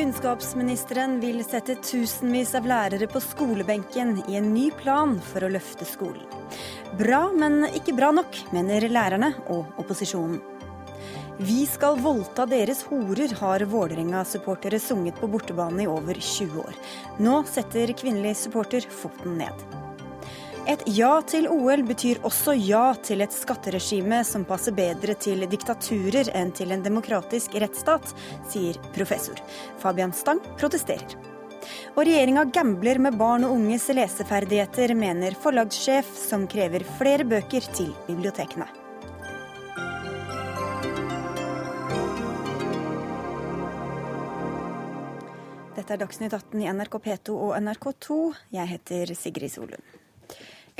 Kunnskapsministeren vil sette tusenvis av lærere på skolebenken i en ny plan for å løfte skolen. Bra, men ikke bra nok, mener lærerne og opposisjonen. Vi skal voldta deres horer, har Vålerenga-supportere sunget på bortebane i over 20 år. Nå setter kvinnelig supporter foten ned. Et ja til OL betyr også ja til et skatteregime som passer bedre til diktaturer enn til en demokratisk rettsstat, sier professor. Fabian Stang protesterer. Og regjeringa gambler med barn og unges leseferdigheter, mener forlagssjef, som krever flere bøker til bibliotekene. Dette er Dagsnytt 18 i NRK P2 og NRK2. Jeg heter Sigrid Solund.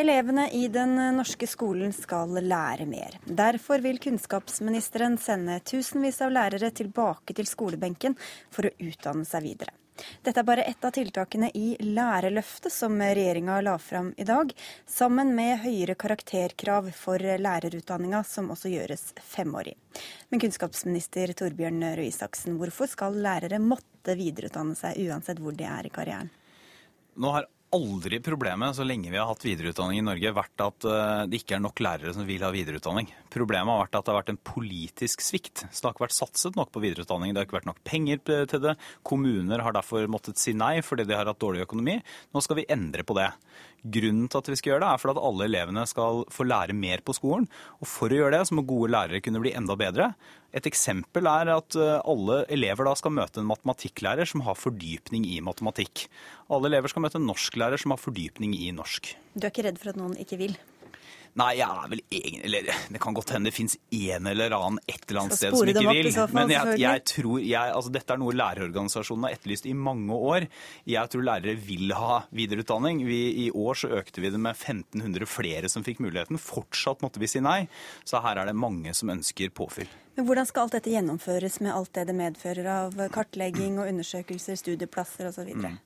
Elevene i den norske skolen skal lære mer. Derfor vil kunnskapsministeren sende tusenvis av lærere tilbake til skolebenken for å utdanne seg videre. Dette er bare ett av tiltakene i Lærerløftet som regjeringa la fram i dag, sammen med høyere karakterkrav for lærerutdanninga, som også gjøres femårig. Men kunnskapsminister Torbjørn Røe Isaksen, hvorfor skal lærere måtte videreutdanne seg uansett hvor de er i karrieren? Nå har aldri problemet så lenge vi har hatt videreutdanning i Norge vært at eh, det ikke er nok lærere som vil ha videreutdanning. Problemet har vært at det har vært en politisk svikt. Så det har ikke vært satset nok på videreutdanning. Det har ikke vært nok penger til det. Kommuner har derfor måttet si nei fordi de har hatt dårlig økonomi. Nå skal vi endre på det. Grunnen til at vi skal gjøre det, er for at alle elevene skal få lære mer på skolen. Og for å gjøre det, så må gode lærere kunne bli enda bedre. Et eksempel er at eh, alle elever da skal møte en matematikklærer som har fordypning i matematikk. Alle elever skal møte en norsklærer som har fordypning i norsk. Du er ikke redd for at noen ikke vil? Nei, jeg er vel egen Eller det kan godt hende det fins en eller annen et eller annet sted som ikke vil. Fall, men jeg, jeg tror jeg, altså Dette er noe lærerorganisasjonene har etterlyst i mange år. Jeg tror lærere vil ha videreutdanning. Vi, I år så økte vi det med 1500 flere som fikk muligheten. Fortsatt måtte vi si nei. Så her er det mange som ønsker påfyll. Hvordan skal alt dette gjennomføres med alt det det medfører av kartlegging og undersøkelser, studieplasser osv.? Mm.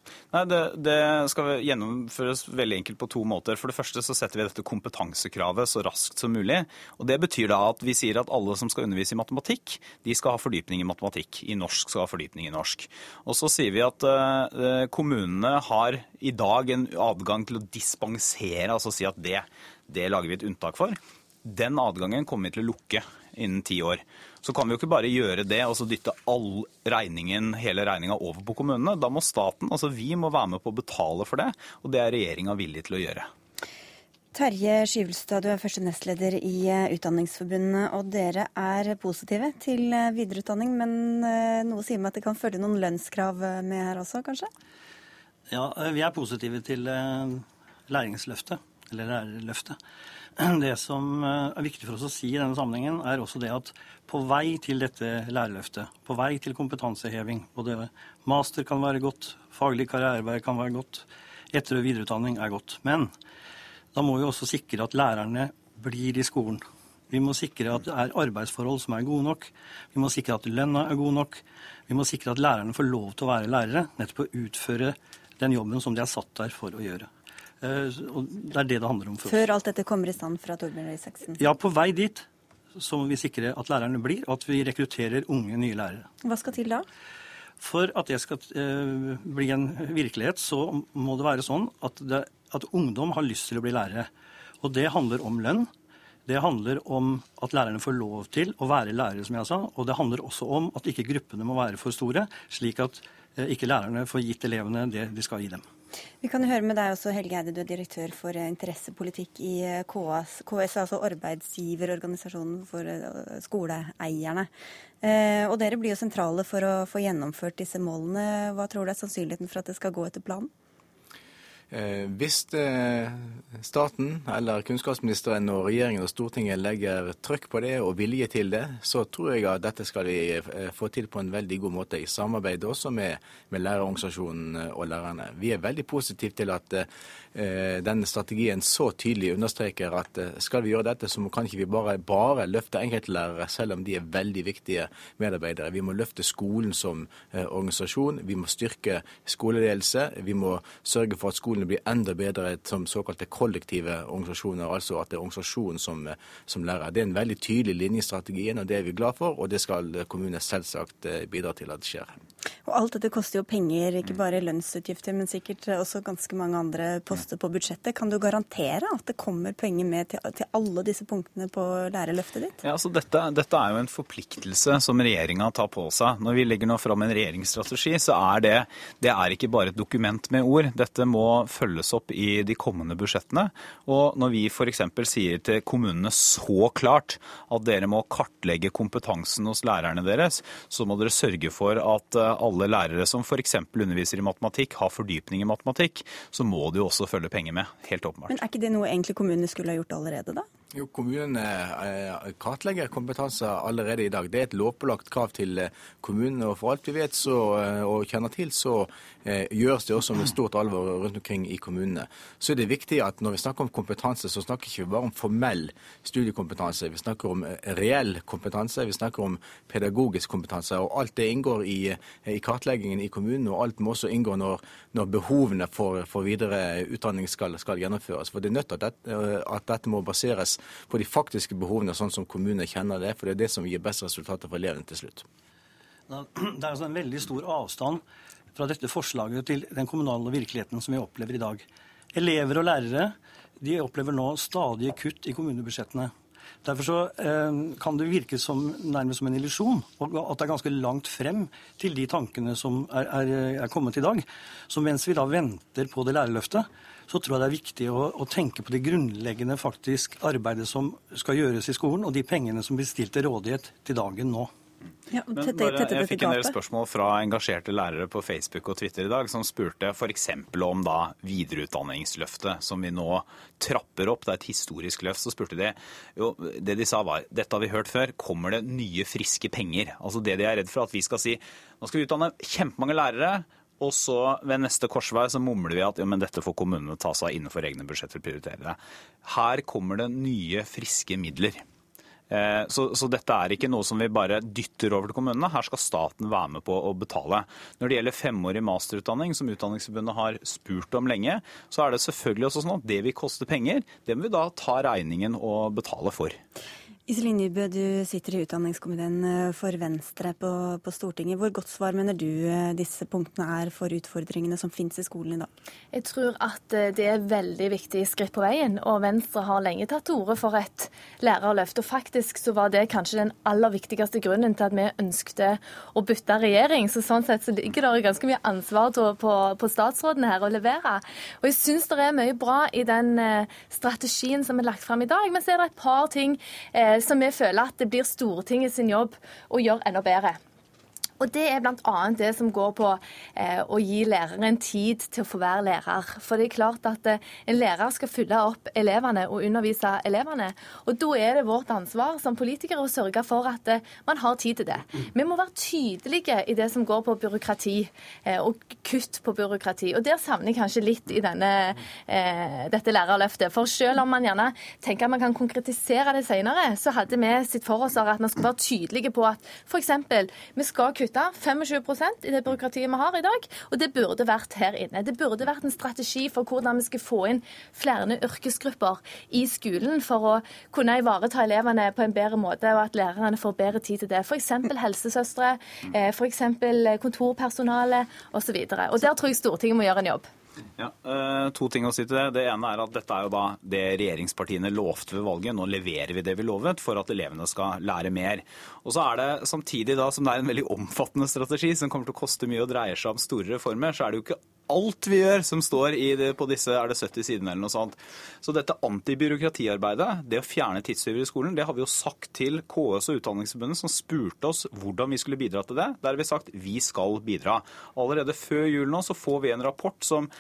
Det, det skal gjennomføres veldig enkelt på to måter. For det første så setter vi dette kompetansekravet så raskt som mulig. og Det betyr da at vi sier at alle som skal undervise i matematikk, de skal ha fordypning i matematikk. I norsk skal ha fordypning i norsk. Og så sier vi at uh, kommunene har i dag en adgang til å dispensere, altså si at det, det lager vi et unntak for. Den adgangen kommer vi til å lukke innen ti år. Så kan vi jo ikke bare gjøre det og så dytte all regningen, hele regninga over på kommunene. Da må staten, altså vi, må være med på å betale for det, og det er regjeringa villig til å gjøre. Terje Skyvelstad, du er første nestleder i eh, Utdanningsforbundet, og dere er positive til eh, videreutdanning, men eh, noe sier meg at det kan følge noen lønnskrav med her også, kanskje? Ja, vi er positive til læringsløftet, eller lærerløftet. Det som eh, er viktig for oss å si i denne sammenhengen, er også det at på vei til dette lærerløftet, på vei til kompetanseheving, både master kan være godt, faglig karrierevei kan være godt, etter- og videreutdanning er godt. Men da må vi også sikre at lærerne blir i skolen. Vi må sikre at det er arbeidsforhold som er gode nok. Vi må sikre at lønna er god nok. Vi må sikre at lærerne får lov til å være lærere, nettopp å utføre den jobben som de er satt der for å gjøre. Eh, og det er det det handler om. For Før alt dette kommer i stand fra Torbjørn Røe Isaksen? Ja, på vei dit så må vi sikre at lærerne blir, og at vi rekrutterer unge, nye lærere. Hva skal til da? For at det skal uh, bli en virkelighet, så må det være sånn at, det, at ungdom har lyst til å bli lærere. Og det handler om lønn. Det handler om at lærerne får lov til å være lærere, som jeg sa. Og det handler også om at ikke gruppene må være for store, slik at uh, ikke lærerne får gitt elevene det de skal gi dem. Vi kan høre med deg også, Helge Eide, du er direktør for eh, interessepolitikk i eh, KS, KS altså arbeidsgiverorganisasjonen for eh, skoleeierne. Og dere blir jo sentrale for å få gjennomført disse målene. Hva tror du er sannsynligheten for at det skal gå etter planen? Eh, hvis eh, staten eller kunnskapsministeren og regjeringen og Stortinget legger trykk på det og vilje til det, så tror jeg at dette skal vi eh, få til på en veldig god måte, i samarbeid også med, med lærerorganisasjonen og lærerne. Vi er veldig positive til at denne strategien så tydelig understreker at skal vi gjøre dette, så kan ikke vi bare, bare løfte enkeltlærere, selv om de er veldig viktige medarbeidere. Vi må løfte skolen som organisasjon, vi må styrke skoleledelse, vi må sørge for at skolen kunne bli enda bedre som såkalte kollektive organisasjoner. Altså at det er organisasjonen som, som lærer. Det er en veldig tydelig linje i strategien, og det er vi glad for. Og det skal kommunene selvsagt bidra til at skjer. Og alt dette koster jo penger, ikke bare lønnsutgifter, men sikkert også ganske mange andre poster på budsjettet. Kan du garantere at det kommer penger med til, til alle disse punktene på lærerløftet ditt? Ja, altså dette, dette er jo en forpliktelse som regjeringa tar på seg. Når vi legger nå fram en regjeringsstrategi, så er det, det er ikke bare et dokument med ord. Dette må følges opp i de kommende budsjettene. Og når vi f.eks. sier til kommunene så klart at dere må kartlegge kompetansen hos lærerne deres, så må dere sørge for at eh, alle lærere som f.eks. underviser i matematikk, har fordypning i matematikk, så må det jo også følge penger med. Helt åpenbart. Men er ikke det noe egentlig kommunene skulle ha gjort allerede, da? Jo, Kommunene eh, kartlegger kompetanse allerede i dag. Det er et lovpålagt krav til eh, kommunene. og For alt vi vet så, og kjenner til, så eh, gjøres det også med stort alvor rundt omkring i kommunene. Så er det viktig at når vi snakker om kompetanse, så snakker vi ikke bare om formell studiekompetanse. Vi snakker om reell kompetanse, vi snakker om pedagogisk kompetanse. og Alt det inngår i, i kartleggingen i kommunen, og alt må også inngå når, når behovene for, for, videre utdanning skal, skal, gjennomføres. For Det er nødt til at, at dette må baseres på de faktiske behovene, sånn som kommunene kjenner det. For det er det som gir best resultater for elevene til slutt. Det er altså en veldig stor avstand fra dette forslaget til den kommunale virkeligheten som vi opplever i dag. Elever og lærere de opplever nå stadige kutt i kommunebudsjettene. Derfor så, eh, kan det virke som, nærmest som en illusjon at det er ganske langt frem til de tankene som er, er, er kommet i dag. Så mens vi da venter på det lærerløftet, så tror jeg det er viktig å, å, tenke på det grunnleggende faktisk arbeidet som skal gjøres i skolen, og de pengene som blir stilt til rådighet til dagen nå. Ja, tette, tette, tette, jeg fikk en del spørsmål fra engasjerte lærere på Facebook og Twitter i dag som spurte f.eks. om da videreutdanningsløftet som vi nå trapper opp. Det er et historisk løft. Så spurte de jo, det de sa var dette har vi hørt før, kommer det nye friske penger? Altså det de er redd for at vi skal si nå skal vi utdanne kjempemange lærere. Og så ved neste korsvei så mumler vi at ja, men dette får kommunene ta seg innenfor egne budsjetter og prioritere det. Her kommer det nye, friske midler. Eh, så, så, dette er ikke noe som vi bare dytter over til kommunene. Her skal staten være med på å betale. Når det gjelder femårig masterutdanning, som Utdanningsforbundet har spurt om lenge, så er det selvfølgelig også sånn at det vil koste penger. Det må vi da ta regningen og betale for. Iselin Nybø, du sitter i utdanningskomiteen eh, for Venstre på, på, Stortinget. Hvor godt svar mener du eh, disse punktene er for utfordringene som finnes i skolen i dag? Jeg tror at eh, det er veldig viktig skritt på veien, og Venstre har lenge tatt til orde for et lærerløft. Og faktisk så var det kanskje den aller viktigste grunnen til at vi ønskte å bytte regjering. Så sånn sett så ligger det ganske mye ansvar på, på statsråden her å levere. Og jeg syns det er mye bra i den strategien som er lagt fram i dag, men så er det et par ting som vi føler at det blir Stortinget sin jobb å gjøre enda bedre. Og Det er bl.a. det som går på eh, å gi læreren tid til å få være lærer. For det er klart at eh, en lærer skal fylle opp elevene og undervise elevene. Og Da er det vårt ansvar som politikere å sørge for at eh, man har tid til det. Vi må være tydelige i det som går på byråkrati eh, og kutt på byråkrati. Og Der savner jeg kanskje litt i denne, eh, dette lærerløftet. For selv om man gjerne tenker at man kan konkretisere det senere, så hadde vi sitt for oss at man skulle være tydelige på at f.eks. vi skal kutte kutte 25 i det byråkratiet vi har i dag. Og det burde vært her inne. Det burde vært en strategi for hvordan vi skal få inn flere yrkesgrupper i skolen for å kunne ivareta elevene på en bedre måte, og at lærerne får bedre tid til det. F.eks. helsesøstre, eh, f.eks. kontorpersonale osv. Og, så og der tror jeg Stortinget må gjøre en jobb. Ja, eh, To ting å si til det. Det ene er at dette er jo da det regjeringspartiene lovte ved valget. Nå leverer vi det vi lovet for at elevene skal lære mer. Og så er det samtidig da, som det er en veldig omfattende strategi som kommer til å koste mye og dreier seg om store reformer, så er det jo ikke alt vi gjør som står det, på disse er det 70 sidene eller noe sånt. Så dette antibyråkratiarbeidet, det å fjerne tidstyver i skolen, det har vi jo sagt til KS og Utdanningsforbundet, som spurte oss hvordan vi skulle bidra til det. Der har vi sagt vi skal bidra. Allerede før jul nå så får vi en rapport som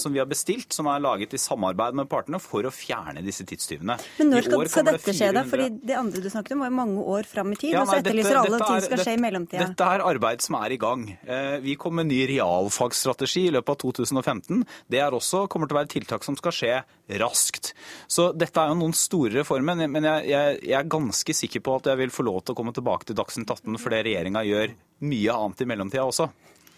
som vi har bestilt, som er laget i samarbeid med partene for å fjerne disse tidstyvene. Men når skal, skal dette skje, da? Fordi Det andre du snakket om, var mange år fram i tid. Ja, nei, og så etterlyser alle at ting skal skje i mellomtida. Dette er arbeid som er i gang. Eh, vi kom med en ny realfagsstrategi i løpet av 2015. Det er også, kommer til å være tiltak som skal skje raskt. Så dette er jo noen store reformer, men jeg, jeg, jeg er ganske sikker på at jeg vil få lov til å komme tilbake til Dagsnytt 18 fordi regjeringa gjør mye annet i mellomtida også.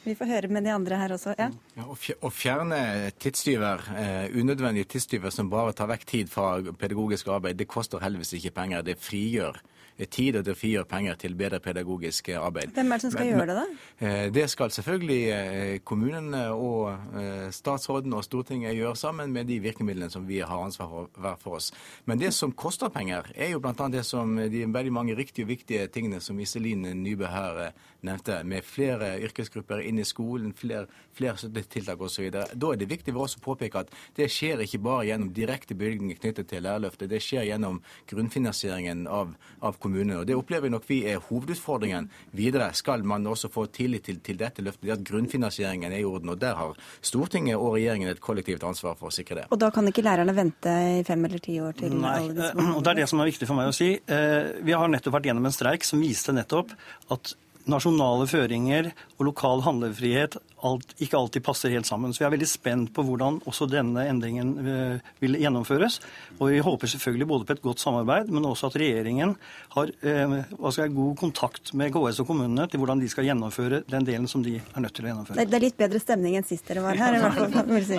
Vi får høre med de andre her også. Ja. Ja, å fjerne tidstyver, eh, unødvendige tidstyver som bare tar vekk tid fra pedagogisk arbeid, det koster heldigvis ikke penger. Det frigjør tid og det frigjør penger til bedre pedagogisk arbeid. Hvem er det som skal men, gjøre det, da? Eh, det skal selvfølgelig eh, kommunene og eh, statsråden og Stortinget gjøre sammen med de virkemidlene som vi har ansvar for hver for oss. Men det som koster penger, er jo bl.a. det som de veldig mange riktige og viktige tingene som Iselin Nybø her nevnte, med flere yrkesgrupper inn i skolen, flere, flere støttetiltak osv. Da er det viktig for oss å påpeke at det skjer ikke bare gjennom direkte bevilgninger knyttet til lærerløftet, det skjer gjennom grunnfinansieringen av, av kommunene. Og Det opplever nok vi er hovedutfordringen videre. Skal man også få tillit til, til dette løftet, det at grunnfinansieringen er i orden. og Der har Stortinget og regjeringen et kollektivt ansvar for å sikre det. Og da kan ikke lærerne vente i fem eller ti år til Nei, eh, og Det er det som er viktig for meg å si. Eh, vi har nettopp vært gjennom en streik som viste nettopp at nasjonale føringer og lokal handlefrihet alt, ikke alltid passer helt sammen. Så vi er veldig spent på hvordan også denne endringen eh, vil gjennomføres. Og vi håper selvfølgelig både på et godt samarbeid, men også at regjeringen har eh, jeg, god kontakt med KS og kommunene til hvordan de skal gjennomføre den delen som de er nødt til å gjennomføre. Det er litt bedre stemning enn sist dere var her, i hvert fall. Vil si.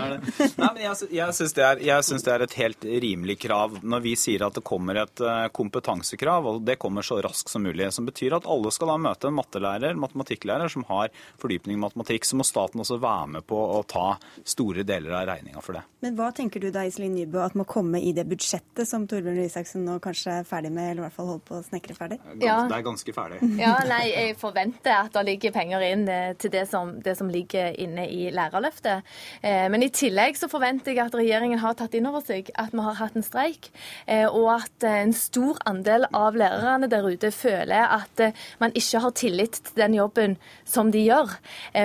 Nei, men jeg, jeg syns det, det, er et helt rimelig krav når vi sier at det kommer et eh, kompetansekrav, og det kommer så raskt som mulig. Som betyr at alle skal da møte en mattelærer, matematikklærer, som har fordypning i matematikk. så må staten også være med på å ta store deler av regninga for det. Men hva tenker du da, Iselin Nybø, at må komme i det budsjettet som Torbjørn Røe Isaksen nå kanskje er ferdig med, eller i hvert fall holder på å snekre ferdig? Ja. Det er ganske ferdig. Ja, nei, jeg forventer at det ligger penger inn eh, til det som, det som ligger inne i Lærerløftet. Eh, men i tillegg så forventer jeg at regjeringen har tatt inn over seg at vi har hatt en streik, eh, og at en stor andel av lærerne der ute føler at man ikke har tillit til den jobben som de gjør.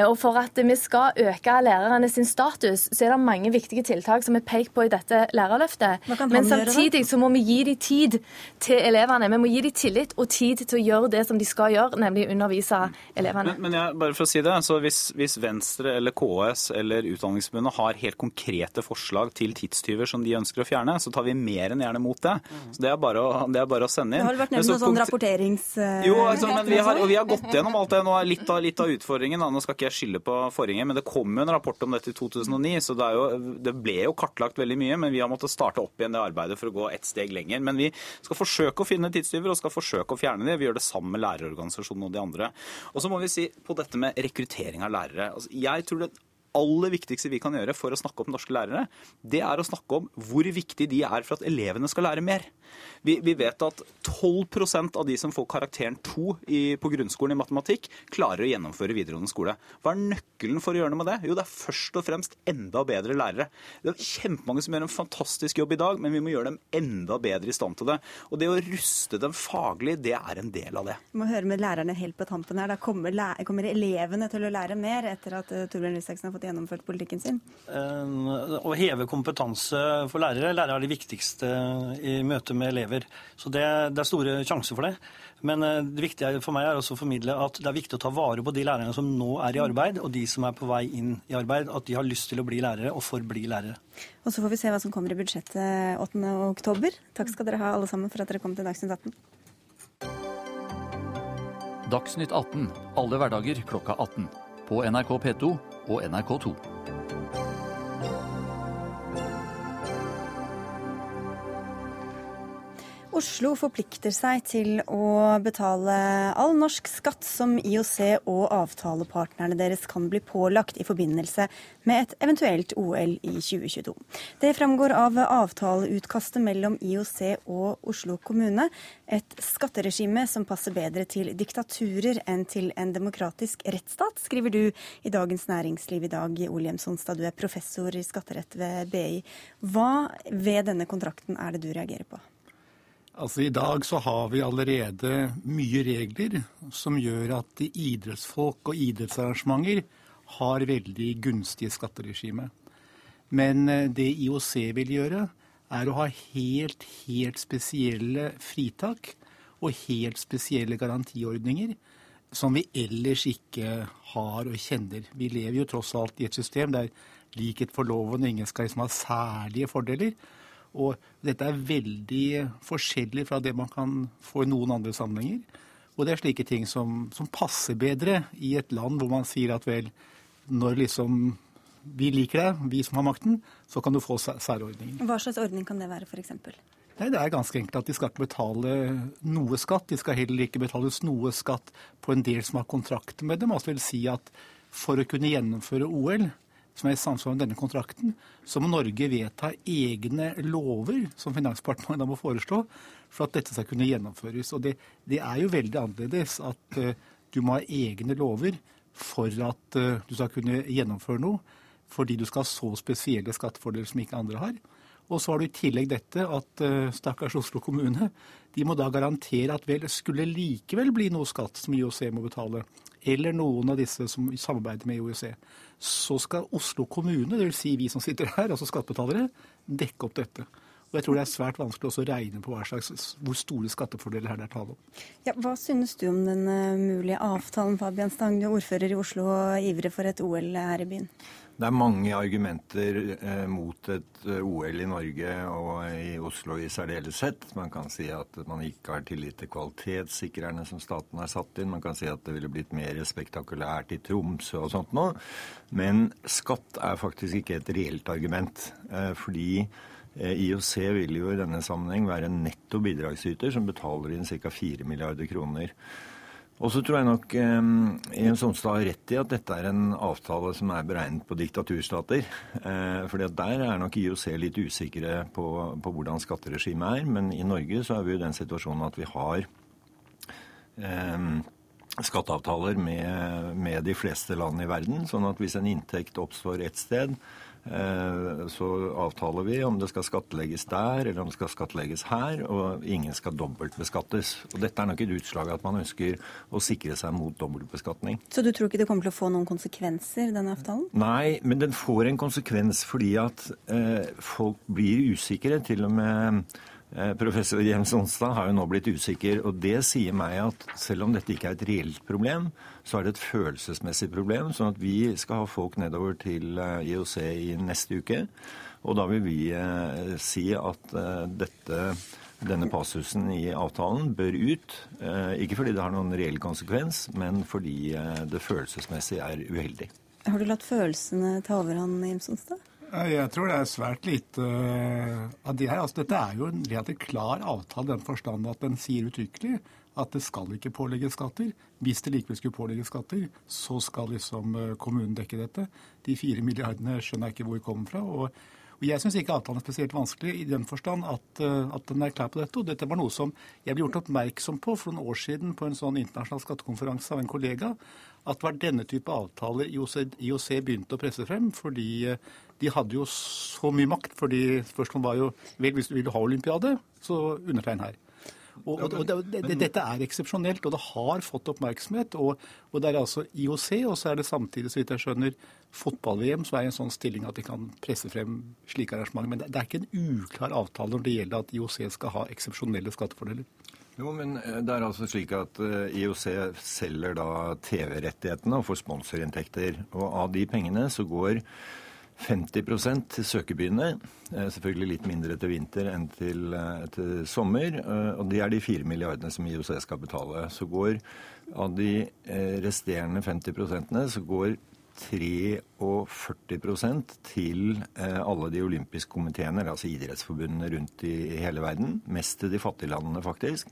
Og for at vi skal øke lærerne sin status, så er det mange viktige tiltak som er pekt på i dette lærerløftet. Men samtidig så må vi gi dem tid til elevene. Vi må gi dem tillit og tid til å gjøre det som de skal gjøre, nemlig undervise elevene. Men, men jeg, bare for å si det, så hvis, hvis Venstre eller KS eller Utdanningsforbundet har helt konkrete forslag til tidstyver som de ønsker å fjerne, så tar vi mer enn gjerne mot det. Så Det er bare å, er bare å sende inn. Det har vært nevnt noen sånn rapporterings... Jo, altså, men vi har, og vi har gått gjennom alt det. Nå er litt av, litt av utfordringen, nå skal ikke jeg skylde på forrige, men det kom jo en rapport om dette i 2009, så det, jo, det, ble jo kartlagt veldig mye. Men vi har måttet starte opp igjen det arbeidet for å gå ett steg lenger. Men vi skal forsøke å finne tidstyver og skal forsøke å fjerne dem. Vi gjør det sammen med lærerorganisasjonen og de andre. Og så må vi si på dette med rekruttering av lærere. Altså, jeg tror det aller viktigste vi kan gjøre for å snakke om norske lærere, det er å snakke om hvor viktig de er for at elevene skal lære mer. Vi, vi vet at 12% av de som får karakteren 2 i, på grunnskolen i matematikk, klarer å gjennomføre videregående skole. Hva er nøkkelen for å gjøre noe med det? Jo, det er først og fremst enda bedre lærere. Det er kjempemange som gjør en fantastisk jobb i dag, men vi må gjøre dem enda bedre i stand til det. Og det å ruste dem faglig, det er en del av det. Vi må høre med lærerne helt på tampen her. Da kommer, kommer elevene til å lære mer etter at uh, Torbjørn Isaksen har fått gjennomført politikken sin? Uh, å heve kompetanse for lærere. Lærere er det viktigste i møte med elever. Så det, det er store sjanser for det. Men eh, det viktige for meg er også å formidle at det er viktig å ta vare på de lærerne som nå er i arbeid, og de som er på vei inn i arbeid. At de har lyst til å bli lærere og forbli lærere. Og så får vi se hva som kommer i budsjettet 8.10. Takk skal dere ha alle sammen for at dere kom til Dagsnytt 18. Dagsnytt 18 alle hverdager klokka 18. På NRK P2 og NRK2. Oslo forplikter seg til å betale all norsk skatt som IOC og avtalepartnerne deres kan bli pålagt i forbindelse med et eventuelt OL i 2022. Det framgår av avtaleutkastet mellom IOC og Oslo kommune. Et skatteregime som passer bedre til diktaturer enn til en demokratisk rettsstat, skriver du i Dagens Næringsliv i dag, Ole Jemsonstad. Du er professor i skatterett ved BI. Hva ved denne kontrakten er det du reagerer på? Altså I dag så har vi allerede mye regler som gjør at idrettsfolk og idrettsarrangementer har veldig gunstige skatteregime. Men eh, det IOC vil gjøre, er å ha helt, helt spesielle fritak og helt spesielle garantiordninger som vi ellers ikke har og kjenner. Vi lever jo tross alt i et system der likhet for loven og ingen skal liksom ha særlige fordeler. Og dette er veldig forskjellig fra det man kan få i noen andre sammenhenger. Og det er slike ting som, som passer bedre i et land hvor man sier at vel, når liksom vi liker deg, vi som har makten, så kan du få særordninger. Hva slags ordning kan det være, f.eks.? Nei, Det er ganske enkelt at de skal ikke betale noe skatt. De skal heller ikke betales noe skatt på en del som har kontrakt med dem. Altså vil si at for å kunne gjennomføre OL, som er i samsvar med denne kontrakten, så må Norge vedta egne lover, som Finansdepartementet må foreslå, for at dette skal kunne gjennomføres. Og det, det er jo veldig annerledes at uh, du må ha egne lover for at uh, du skal kunne gjennomføre noe, fordi du skal ha så spesielle skattefordeler som ikke andre har. Og så har du i tillegg dette at uh, stakkars Oslo kommune de må da garantere at vel skulle likevel bli noe skatt som IOC må betale, eller noen av disse som samarbeider med IOC, så skal Oslo kommune, dvs. Si vi som sitter her, altså skattebetalere, dekke opp dette. Og jeg tror det er svært vanskelig å regne på slags, hvor store skattefordeler her det er tale om. Ja, hva synes du om den uh, mulige avtalen, Fabian Stang, du er ordfører i Oslo og ivrer for et OL her i byen? Det er mange argumenter eh, mot et eh, OL i Norge og i Oslo i særdeleshet. Man kan si at man ikke har tillit til kvalitetssikrerne som staten har satt inn. Man kan si at det ville blitt mer spektakulært i Tromsø og sånt noe. Men skatt er faktisk ikke et reelt argument. Eh, fordi eh, IOC vil jo i denne sammenheng være en netto bidragsyter som betaler inn ca. 4 milliarder kroner. Og så tror jeg nok eh, Jens Sonstad har rett i at dette er en avtale som er beregnet på diktaturstater. Eh, fordi at der er nok IOC litt usikre på, på, hvordan skatteregimet er. Men i Norge så er vi i den situasjonen at vi har eh, skatteavtaler med, med de fleste land i verden. Sånn at hvis en inntekt oppstår ett sted, så avtaler vi om det skal skattlegges der eller om det skal skattlegges her, og ingen skal dobbeltbeskattes. Og Dette er nok et utslag av at man ønsker å sikre seg mot dobbeltbeskatning. Så du tror ikke det kommer til å få noen konsekvenser, denne avtalen? Nei, men den får en konsekvens fordi at eh, folk blir usikre. Til og med Eh, professor Jens Onstad har jo nå blitt usikker, og det sier meg at selv om dette ikke er et reelt problem, så er det et følelsesmessig problem. Sånn at vi skal ha folk nedover til eh, IOC i neste uke. Og da vil vi eh, si at dette, denne passusen i avtalen bør ut. Ikke fordi det har noen reell konsekvens, men fordi det følelsesmessig er uheldig. Har du latt følelsene ta overhånd, Jens Onstad? Jeg tror det er svært lite uh, av det her. Altså, dette er jo en relativt klar avtale i den forstand at den sier uttrykkelig at det skal ikke pålegges skatter. Hvis det likevel skulle pålegges skatter, så skal liksom uh, kommunen dekke dette. De fire milliardene skjønner jeg ikke hvor de kommer fra. og og Jeg syns ikke avtalen er spesielt vanskelig i den forstand at, at, den er klar på dette. Og dette var noe som jeg ble gjort oppmerksom på for noen år siden på en sånn internasjonal skattekonferanse av en kollega. At det var denne type avtaler IOC begynte å presse frem. Fordi de hadde jo så mye makt. fordi Spørsmålet var jo vel, hvis du vil ha olympiade, så undertegn her. Og, og, og det, det, Dette er eksepsjonelt, og det har fått oppmerksomhet. Og, og, det er altså IOC, og så er det samtidig, så vidt jeg skjønner, fotball-VM som er i en sånn stilling at de kan presse frem slike arrangementer. Men det, det er ikke en uklar avtale når det gjelder at IOC skal ha eksepsjonelle skattefordeler. Jo, men eh, det er altså slik at eh, IOC selger da TV-rettighetene og får sponsorinntekter. Og av de pengene så går 50% til søkebyene. Eh, selvfølgelig litt mindre til vinter enn til, eh, til, sommer. Eh, og det er de fire milliardene som IOC skal betale. Så går av de resterende 50% så går 43% til alle de olympiske komiteene, altså idrettsforbundene rundt i hele verden. Mest til de fattige landene, faktisk.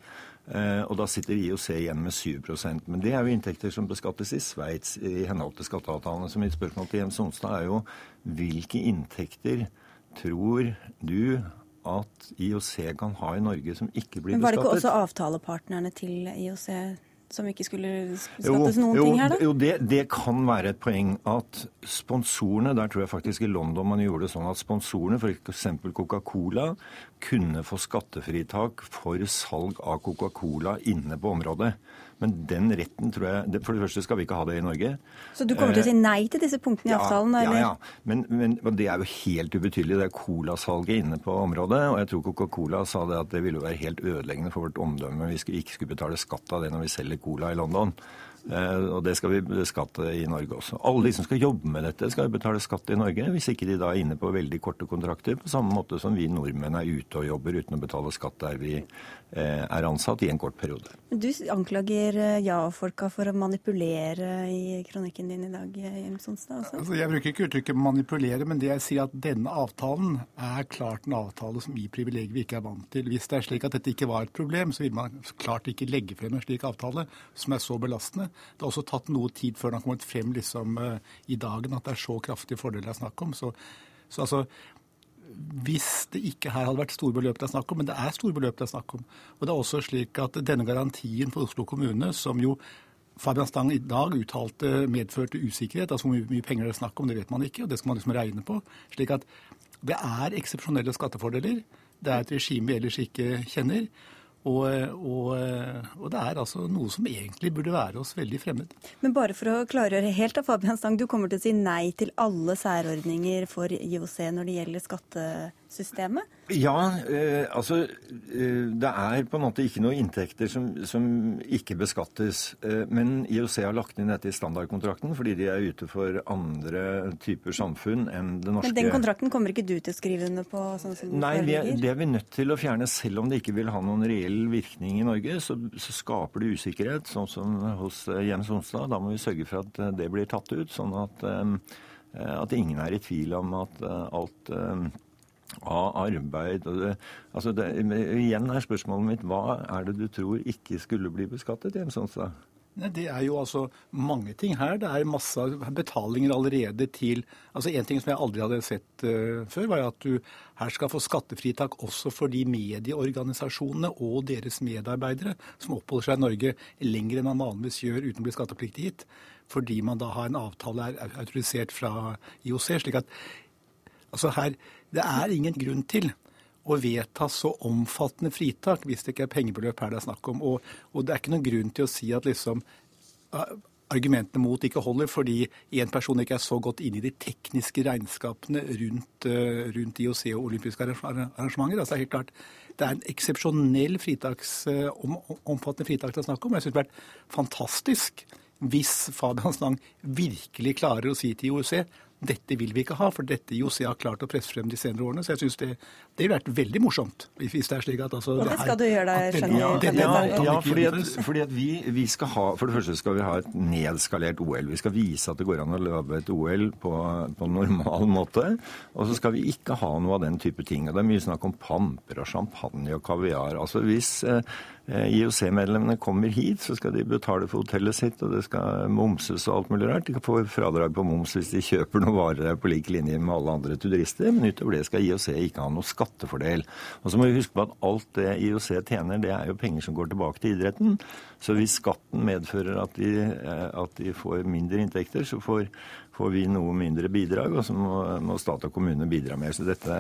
Eh, og da sitter IOC igjen med 7% Men det er jo inntekter som beskattes i Sveits i henhold til skatteavtalene. Så mitt spørsmål til Jens Sonstad er jo hvilke inntekter tror du at IOC kan ha i Norge som ikke blir beskattet? Men Var det ikke også avtalepartnerne til IOC som ikke skulle skattes noen jo, ting her, da? Jo, det, det, kan være et poeng at sponsorene Der tror jeg faktisk i London man gjorde det sånn at sponsorene, f.eks. Coca-Cola, kunne få skattefritak for salg av Coca-Cola inne på området. Men den retten tror jeg For det første skal vi ikke ha det i Norge. Så du kommer til å si nei til disse punktene i ja, avtalen? Eller? Ja, ja. Men, men, det er jo helt ubetydelig. Det er colasalget inne på området. Og jeg tror Coca-Cola sa det at det ville være helt ødeleggende for vårt omdømme hvis vi ikke skulle betale skatt av det når vi selger cola i London. Eh, og det skal vi beskatte i Norge også. Alle de som skal jobbe med dette, skal betale skatt i Norge, hvis ikke de da er inne på veldig korte kontrakter, på samme måte som vi nordmenn er ute og jobber uten å betale skatt der vi eh, er ansatt i en kort periode. Du anklager eh, ja-folka for å manipulere i kronikken din i dag, Jens Sonstad? Altså, jeg bruker ikke uttrykket manipulere, men det jeg sier at denne avtalen er klart en avtale som gir privilegier vi ikke er vant til. Hvis det er slik at dette ikke var et problem, så vil man klart ikke legge frem en slik avtale som er så belastende. Det har også tatt noe tid før den har kommet frem liksom, uh, i dagen at det er så kraftige fordeler det er snakk om. Så, så altså, hvis det ikke her hadde vært store beløp det er snakk om, men det er store beløp det er snakk om. Og det er også slik at denne garantien for Oslo kommune, som jo Fabian Stang i dag uttalte medførte usikkerhet, altså hvor mye penger det er snakk om, det vet man ikke, og det skal man liksom regne på. slik at det er eksepsjonelle skattefordeler. Det er et regime vi ellers ikke kjenner. Og, og, og, det er altså noe som egentlig burde være oss veldig fremmed. Men bare for å klargjøre helt, av Fabian Stang, du kommer til å si nei til alle særordninger for IOC når det gjelder skattesystemet? Ja, eh, altså eh, det er på en måte ikke noen inntekter som, som, ikke beskattes. Eh, men IOC har lagt inn dette i standardkontrakten fordi de er ute for andre typer samfunn enn det norske. Men den kontrakten kommer ikke du til å skrive under på? sånn som Nei, det, det er vi nødt til å fjerne. Selv om det ikke vil ha noen reell virkning i Norge, så, så skaper det usikkerhet, sånn som hos Jens Onsdag. Da må vi sørge for at det blir tatt ut, sånn at, at ingen er i tvil om at alt av arbeid det, altså det, Igjen er spørsmålet mitt hva er det du tror ikke skulle bli beskattet? Jens Sonstad? Det er jo altså mange ting her. Det er masse betalinger allerede til altså En ting som jeg aldri hadde sett uh, før, var at du her skal få skattefritak også for de medieorganisasjonene og deres medarbeidere som oppholder seg i Norge lenger enn man vanligvis gjør uten å bli skattepliktig hit. Fordi man da har en avtale er autorisert fra IOC. slik at altså her, det er ingen grunn til å vedta så omfattende fritak hvis det ikke er pengebeløp her det er snakk om. Og, og det er ikke noen grunn til å si at liksom argumentene mot ikke holder fordi en person ikke er så godt inne i de tekniske regnskapene rundt, rundt IOC og olympiske arrangementer. Altså det er helt klart, det er en eksepsjonell fritaks, om, omfattende fritak det er snakk om. Jeg syns det har vært fantastisk hvis Fabian Stang virkelig klarer å si til IOC dette vil vi ikke ha, for dette IOC har klart å presse frem de senere årene. Så jeg syns det, det ville vært veldig morsomt hvis det er slik at altså, det skal du gjøre deg, skjønner. Ja, ja, fordi at, fordi at vi, vi, skal ha For det første skal vi ha et nedskalert OL. Vi skal vise at det går an å lage et OL på, på normal måte. Og så skal vi ikke ha noe av den type ting. Og det er mye snakk om pamper og champagne og kaviar. Altså hvis Eh, IOC-medlemmene kommer hit, så skal de betale for hotellet sitt, og det skal momses og alt mulig rart. De kan få fradrag på moms hvis de kjøper noen varer på lik linje med alle andre turister, men utover det skal IOC ikke ha noe skattefordel. Og så må vi huske på at alt det IOC tjener, det er jo penger som går tilbake til idretten. Så hvis skatten medfører at de, eh, at de får mindre inntekter, så får får vi noe mindre bidrag, og så må, må stat og kommune bidra mer. Så dette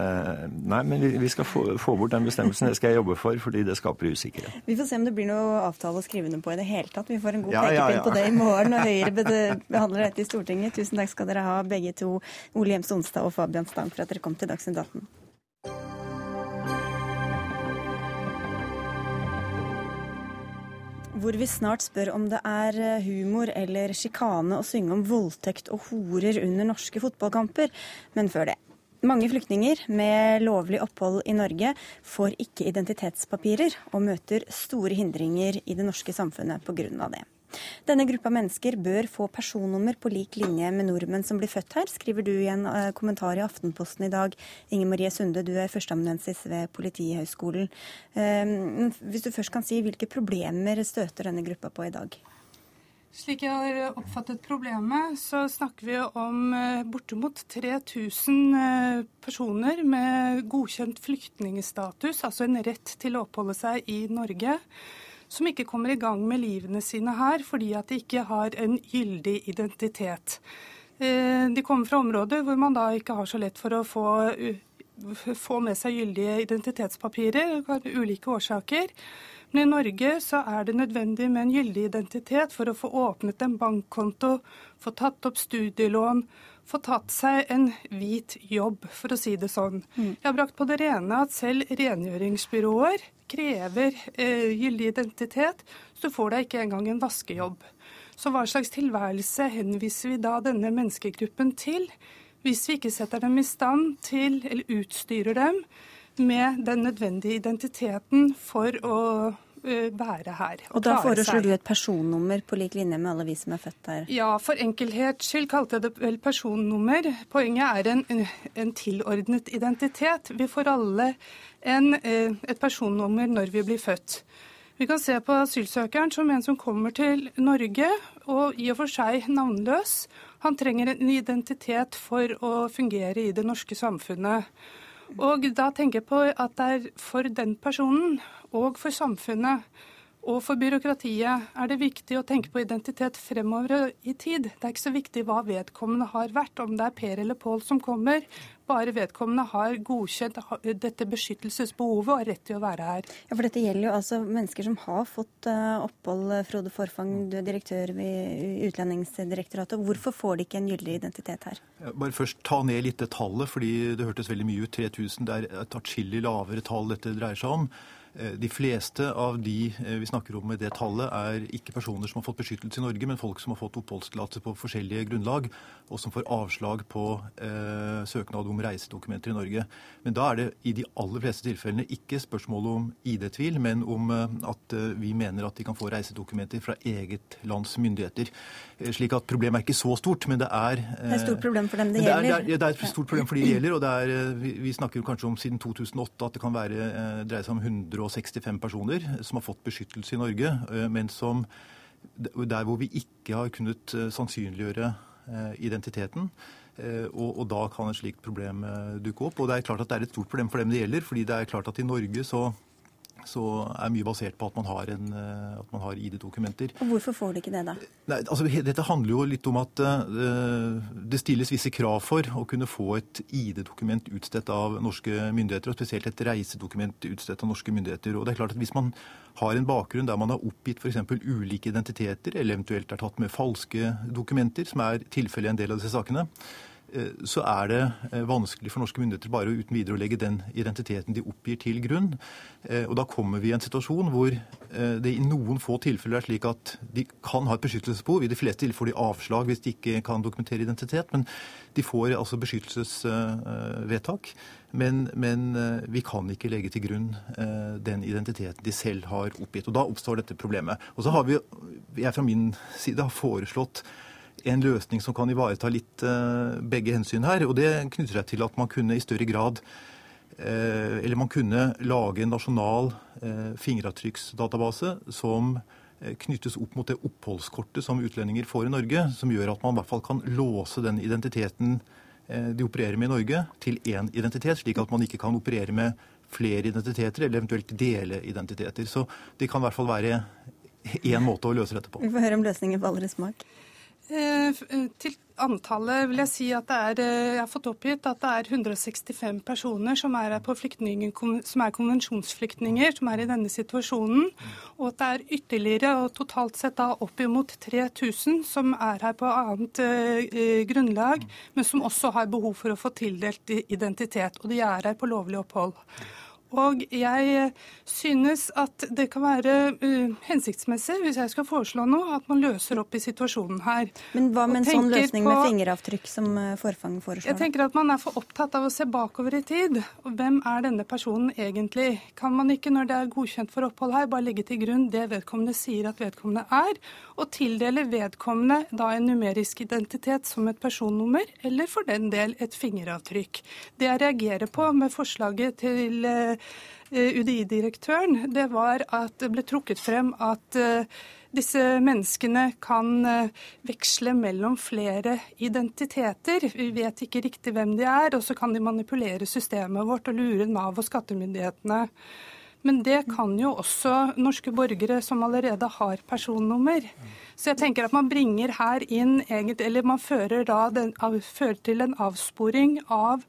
Nei, men vi, vi skal få, få, bort den bestemmelsen. Det skal jeg jobbe for, fordi det skaper usikkerhet. Vi får se om det blir noe avtale å skrive under på i det hele tatt. Vi får en god ja, pekepinn ja, ja. på det i morgen når Høyre behandler dette i Stortinget. Tusen takk skal dere ha, begge to, Ole Hjems Onstad og Fabian Stang, for at dere kom til Dagsnytt 18. hvor vi snart spør om det er eh, humor eller sjikane å synge om voldtekt og horer under norske fotballkamper. Men før det. Mange flyktninger med lovlig opphold i Norge får ikke identitetspapirer, og møter store hindringer i det norske samfunnet pga. det. Denne gruppa mennesker bør få personnummer på lik linje med nordmenn som blir født her, skriver du i en eh, kommentar i Aftenposten i dag. Inger Marie Sunde, du er førsteamanuensis ved Politihøgskolen. Ehm, hvis du først kan si, hvilke problemer støter denne gruppa på i dag? Slik jeg har oppfattet problemet, så snakker vi om eh, bortimot 3000 eh, personer med godkjent flyktningstatus, altså en rett til å oppholde seg i Norge som ikke kommer i gang med livene sine her fordi at de ikke har en gyldig identitet. Eh, de kommer fra områder hvor man da ikke har så lett for å få, få med seg gyldige identitetspapirer av ulike årsaker. Men i Norge så er det nødvendig med en gyldig identitet for å få åpnet en bankkonto, få tatt opp studielån, få tatt seg en hvit jobb, for å si det sånn. Mm. Jeg har brakt på det rene at selv rengjøringsbyråer krever eh, gyldig identitet, så du får deg ikke engang en vaskejobb. Så hva slags tilværelse henviser vi da denne menneskegruppen til, hvis vi ikke setter dem i stand til, eller utstyrer dem med den nødvendige identiteten for å være her. Og, og da foreslår du et personnummer på lik linje med alle vi som er født her? Ja, for enkelhets skyld kalte jeg det vel personnummer. Poenget er en, en tilordnet identitet. Vi får alle en, et personnummer når vi blir født. Vi kan se på asylsøkeren som en som kommer til Norge, og i og for seg navnløs. Han trenger en identitet for å fungere i det norske samfunnet. Og da tenker jeg på at det er for den personen og for samfunnet og for byråkratiet er det viktig å tenke på identitet fremover i tid. Det er ikke så viktig hva vedkommende har vært, om det er Per eller Pål som kommer. Bare vedkommende har godkjent dette beskyttelsesbehovet og har rett til å være her. Ja, for Dette gjelder jo altså mennesker som har fått eh, opphold. Frode Forfang, du er direktør ved Utlendingsdirektoratet. Hvorfor får de ikke en gyldig identitet her? Bare først ta ned litt det tallet, fordi det hørtes veldig mye ut. 3000 det er et atskillig lavere tall dette dreier seg om. Eh, de fleste av de eh, vi snakker om med det tallet, er ikke personer som har fått beskyttelse i Norge, men folk som har fått oppholdstillatelse på forskjellige grunnlag, og som får avslag på eh, søknad om reisedokumenter i Norge. Men da er det i de aller fleste tilfellene ikke spørsmål om ID-tvil, men om eh, at eh, vi mener at de kan få reisedokumenter fra eget lands myndigheter. Eh, slik at problemet er ikke så stort, men det er Det er et stort problem for dem det gjelder? Det er, det er, et stort problem for de det gjelder, og det er, vi, vi snakker kanskje om siden 2008 at det kan være, dreie seg om 165 personer som har fått beskyttelse i Norge, eh, men som der hvor vi ikke har kunnet eh, sannsynliggjøre eh, identiteten. Og, og, da kan et slikt problem dukke opp. Og det er klart at det er et stort problem for dem det gjelder. fordi det er klart at i Norge så så er mye basert på at man har, har ID-dokumenter. Og Hvorfor får de ikke det, da? Nei, altså, dette handler jo litt om at uh, det stilles visse krav for å kunne få et ID-dokument utstedt av norske myndigheter, og spesielt et reisedokument utstedt av norske myndigheter. Og det er klart at Hvis man har en bakgrunn der man har oppgitt f.eks. ulike identiteter, eller eventuelt er tatt med falske dokumenter, som er tilfellet i en del av disse sakene, Eh, så er det eh, vanskelig for norske myndigheter bare uten videre å legge den identiteten de oppgir, til grunn. Eh, og da kommer vi i en situasjon hvor det i noen få tilfeller er slik at de kan ha et beskyttelsesbehov. I de fleste tilfeller får de avslag hvis de ikke kan dokumentere identitet. Men de får altså beskyttelsesvedtak. Men, men vi kan ikke legge til grunn den identiteten de selv har oppgitt. Og da oppstår dette problemet. Og så har vi, jeg fra min side har foreslått en løsning som kan ivareta litt eh, begge hensyn her. og Det knytter seg til at man kunne i større grad eh, eller man kunne lage en nasjonal eh, fingeravtrykksdatabase som knyttes opp mot det oppholdskortet som utlendinger får i Norge, som gjør at man i hvert fall kan låse den identiteten de opererer med i Norge, til én identitet, slik at man ikke kan operere med flere identiteter, eller eventuelt dele identiteter. Så det kan i hvert fall være én måte å løse dette på. Vi får høre om løsningen faller i smak. Eh, eh, til antallet vil jeg si at det er, eh, jeg har fått oppgitt at det er 165 personer som er, som er konvensjonsflyktninger, som er i denne situasjonen. Og at det er ytterligere, og totalt sett da oppimot 3000, som er her på annet eh, grunnlag, men som også har behov for å få tildelt identitet. Og de er her på lovlig opphold. Og jeg synes at det kan være uh, hensiktsmessig, hvis jeg skal foreslå noe, at man løser opp i situasjonen her. Men hva med en sånn løsning på, med fingeravtrykk som uh, Forfang foreslår? Jeg tenker at man er for opptatt av å se bakover i tid. Og hvem er denne personen egentlig? Kan man ikke, når det er godkjent for opphold her, bare legge til grunn det vedkommende sier at vedkommende er, og tildele vedkommende da en numerisk identitet som et personnummer, eller for den del et fingeravtrykk? Det jeg reagerer på med forslaget til uh, UDI-direktøren, det var at det ble trukket frem at eh, disse menneskene kan eh, veksle mellom flere identiteter. Vi vet ikke riktig hvem de er, og så kan de manipulere systemet vårt og lure Nav og skattemyndighetene. Men det kan jo også norske borgere som allerede har personnummer. Så jeg tenker at man bringer her inn, eller man fører, den, fører til en avsporing av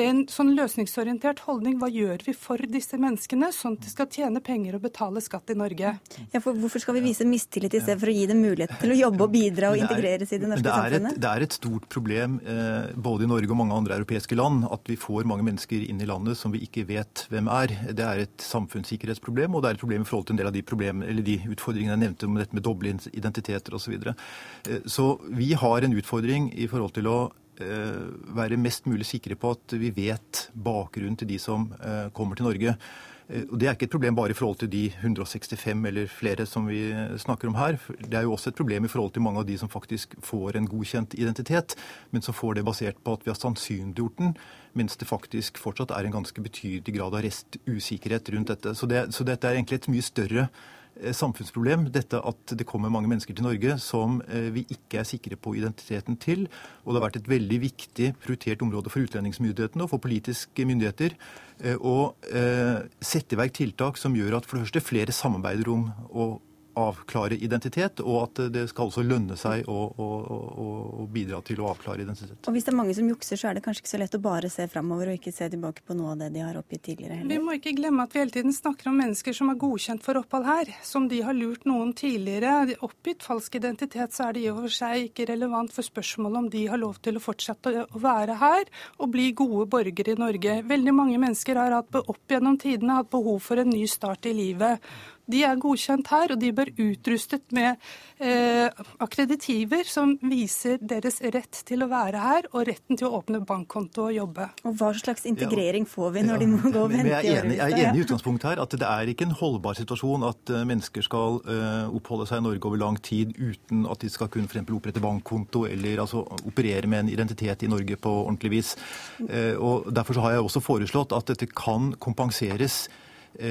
en sånn løsningsorientert holdning. Hva gjør vi for disse menneskene, sånn at de skal tjene penger og betale skatt i Norge? Ja, for Hvorfor skal vi vise mistillit i stedet for å gi dem mulighet til å jobbe og bidra og integreres i det norske det samfunnet? Et, det er et stort problem eh, både i Norge og mange andre europeiske land at vi får mange mennesker inn i landet som vi ikke vet hvem er. Det er et samfunnssikkerhetsproblem, og det er et problem i forhold til en del av de, problemer, eller de utfordringene jeg nevnte om dette med doble identiteter osv. Så, videre. Eh, så vi har en utfordring i forhold til å være mest mulig sikre på at vi vet bakgrunnen til de som eh, kommer til Norge. Eh, og Det er ikke et problem bare i forhold til de 165 eller flere som vi snakker om her. Det er jo også et problem i forhold til mange av de som faktisk får en godkjent identitet, men som får det basert på at vi har sannsynliggjort den, mens det faktisk fortsatt er en ganske betydelig grad av restusikkerhet rundt dette. Så, det, så dette er egentlig et mye større Eh, samfunnsproblem, dette at det kommer mange mennesker til Norge som eh, vi ikke er sikre på identiteten til. Og det har vært et veldig viktig prioritert område for utlendingsmyndighetene og for politiske myndigheter eh, å sette i verk tiltak som gjør at for det første flere samarbeider om å avklare identitet, og at det skal også lønne seg å, å, å, å, bidra til å avklare identitet. Og Hvis det er mange som jukser, så er det kanskje ikke så lett å bare se framover og ikke se tilbake på noe av det de har oppgitt tidligere heller. Vi må ikke glemme at vi hele tiden snakker om mennesker som er godkjent for opphold her, som de har lurt noen tidligere. De Oppgitt falsk identitet, så er det i og for seg ikke relevant for spørsmålet om de har lov til å fortsette å være her og bli gode borgere i Norge. Veldig mange mennesker har hatt, opp gjennom tidene hatt behov for en ny start i livet. De er godkjent her, og de bør utrustet med eh, akkreditiver som viser deres rett til å være her, og retten til å åpne bankkonto og jobbe. Og Hva slags integrering får vi når de må gå og vente? Jeg er enig, jeg er enig i utgangspunktet her at det er ikke en holdbar situasjon at uh, mennesker skal eh, oppholde seg i Norge over lang tid uten at de skal kunne for opprette bankkonto eller altså, operere med en identitet i Norge på ordentlig vis. Eh, og Derfor har jeg også foreslått at dette kan kompenseres Eh,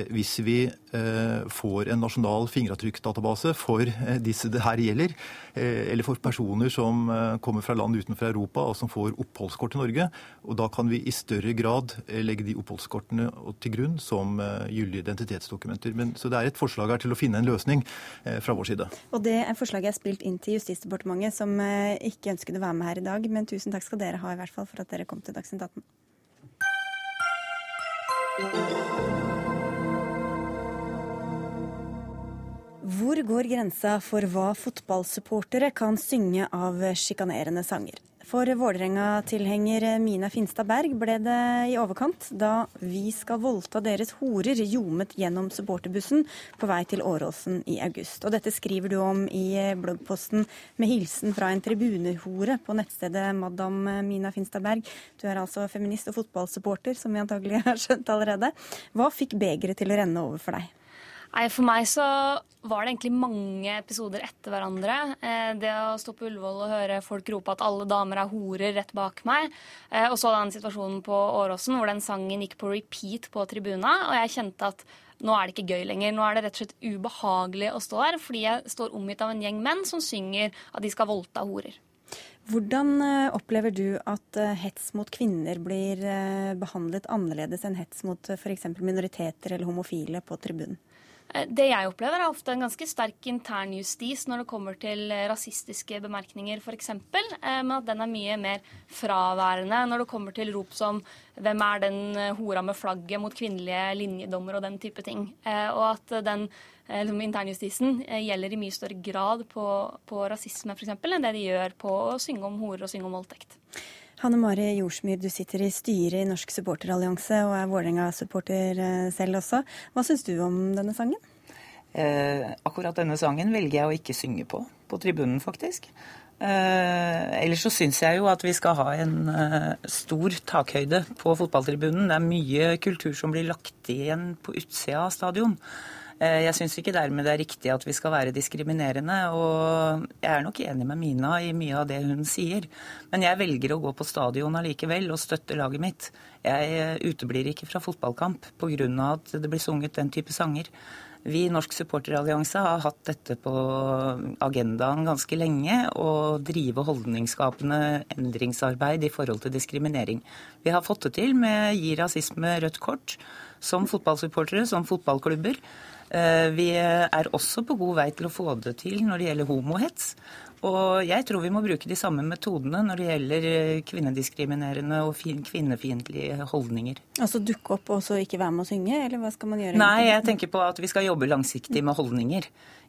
hvis vi eh, får en nasjonal fingeravtrykkdatabase for eh, disse det her gjelder, eller for personer som kommer fra land utenfor Europa og som får oppholdskort til Norge. Og da kan vi i større grad legge de oppholdskortene til grunn som gyldige identitetsdokumenter. Men, så det er et forslag her til å finne en løsning fra vår side. Og det er forslaget er spilt inn til Justisdepartementet, som ikke ønsket å være med her i dag. Men tusen takk skal dere ha i hvert fall for at dere kom til Dagsnytt 18. Hvor går grensa for hva fotballsupportere kan synge av sjikanerende sanger? For Vålerenga-tilhenger Mina Finstad Berg ble det i overkant da 'Vi skal voldta deres horer' ljomet gjennom supporterbussen på vei til Åråsen i august. Og dette skriver du om i bloggposten med hilsen fra en tribunehore på nettstedet Madam Mina Finstad Berg. Du er altså feminist og fotballsupporter, som vi antagelig har skjønt allerede. Hva fikk begeret til å renne over for deg? Nei, For meg så var det egentlig mange episoder etter hverandre. Eh, det å stå på Ullevål og høre folk rope at alle damer er horer rett bak meg. Eh, og så den situasjonen på Åråsen hvor den sangen gikk på repeat på tribuna. Og jeg kjente at nå er det ikke gøy lenger. Nå er det rett og slett ubehagelig å stå der fordi jeg står omgitt av en gjeng menn som synger at de skal voldta horer. Hvordan eh, opplever du at hets mot kvinner blir behandlet annerledes enn hets mot f.eks. minoriteter eller homofile på tribunen? Eh, det jeg opplever, er ofte en ganske sterk internjustis når det kommer til eh, rasistiske bemerkninger, f.eks. Eh, men at den er mye mer fraværende når det kommer til rop som 'Hvem er den hora med flagget?' mot kvinnelige linjedommer og den type ting. Og at den liksom, internjustisen gjelder i mye større grad på, på rasisme f.eks. enn det de gjør på å synge om horer og synge om voldtekt. Hanne Mari Jorsmyr, du sitter i styret i Norsk supporterallianse og er Vålerenga-supporter eh, selv også. Hva syns du om denne sangen? Eh, akkurat denne sangen velger jeg å ikke synge på, på tribunen faktisk. Eh, ellers så syns jeg jo at vi skal ha en eh, stor takhøyde på fotballtribunen. Det er mye kultur som blir lagt igjen på utsida av stadion. Eh, jeg syns ikke dermed det er riktig at vi skal være diskriminerende, og jeg er nok enig med Mina i mye av det hun sier. Men jeg velger å gå på stadion allikevel og støtte laget mitt. Jeg eh, uteblir ikke fra fotballkamp pga. at det blir sunget den type sanger. Vi i Norsk supporterallianse har hatt dette på agendaen ganske lenge, å drive holdningsskapende endringsarbeid i forhold til diskriminering. Vi har fått det til med Gi rasisme rødt kort, som fotballsupportere, som fotballklubber. Eh, vi er også på god vei til å få det til når det gjelder homohets. Og jeg tror vi må bruke de samme metodene når det gjelder eh, kvinnediskriminerende og kvinnefiendtlige holdninger. Altså dukke opp og så ikke være med å synge, eller hva skal man gjøre? Nei, jeg tenker på at vi skal jobbe langsiktig med holdninger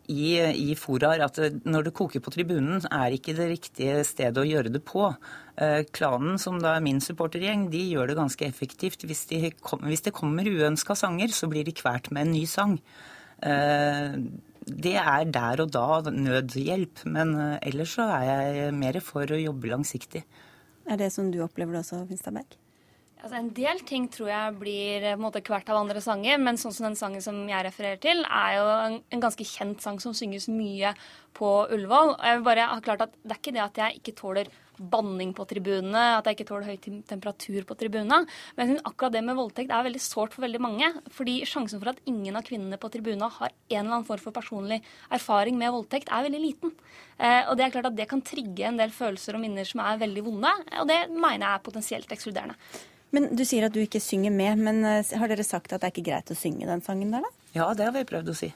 i, i foraer. At når det koker på tribunen, er ikke det riktige stedet å gjøre det på. Eh, klanen, som da er min supportergjeng, de gjør det ganske effektivt. Hvis, de kom, hvis det kommer uønska sanger, så blir de kvært med en ny sang. Eh, det er der og da nødhjelp, men eh, ellers så er jeg mer for å jobbe langsiktig. Er det som du opplever det også, Finstadberg? Altså, en del ting tror jeg blir på en måte hvert av andre sanger, men sånn som den sangen som jeg refererer til, er jo en, en ganske kjent sang som synges mye på Ullevål. Og jeg vil bare ha klart at Det er ikke det at jeg ikke tåler banning på tribunene, at jeg ikke tåler høy temperatur på tribunene. Men jeg synes akkurat det med voldtekt er veldig sårt for veldig mange. Fordi sjansen for at ingen av kvinnene på tribunene har en eller annen form for personlig erfaring med voldtekt, er veldig liten. Eh, og det er klart at det kan trigge en del følelser og minner som er veldig vonde, og det mener jeg er potensielt ekskluderende. Men Du sier at du ikke synger med, men eh, har dere sagt at det er ikke greit å synge den sangen der, da? Ja, det har vi prøvd å si.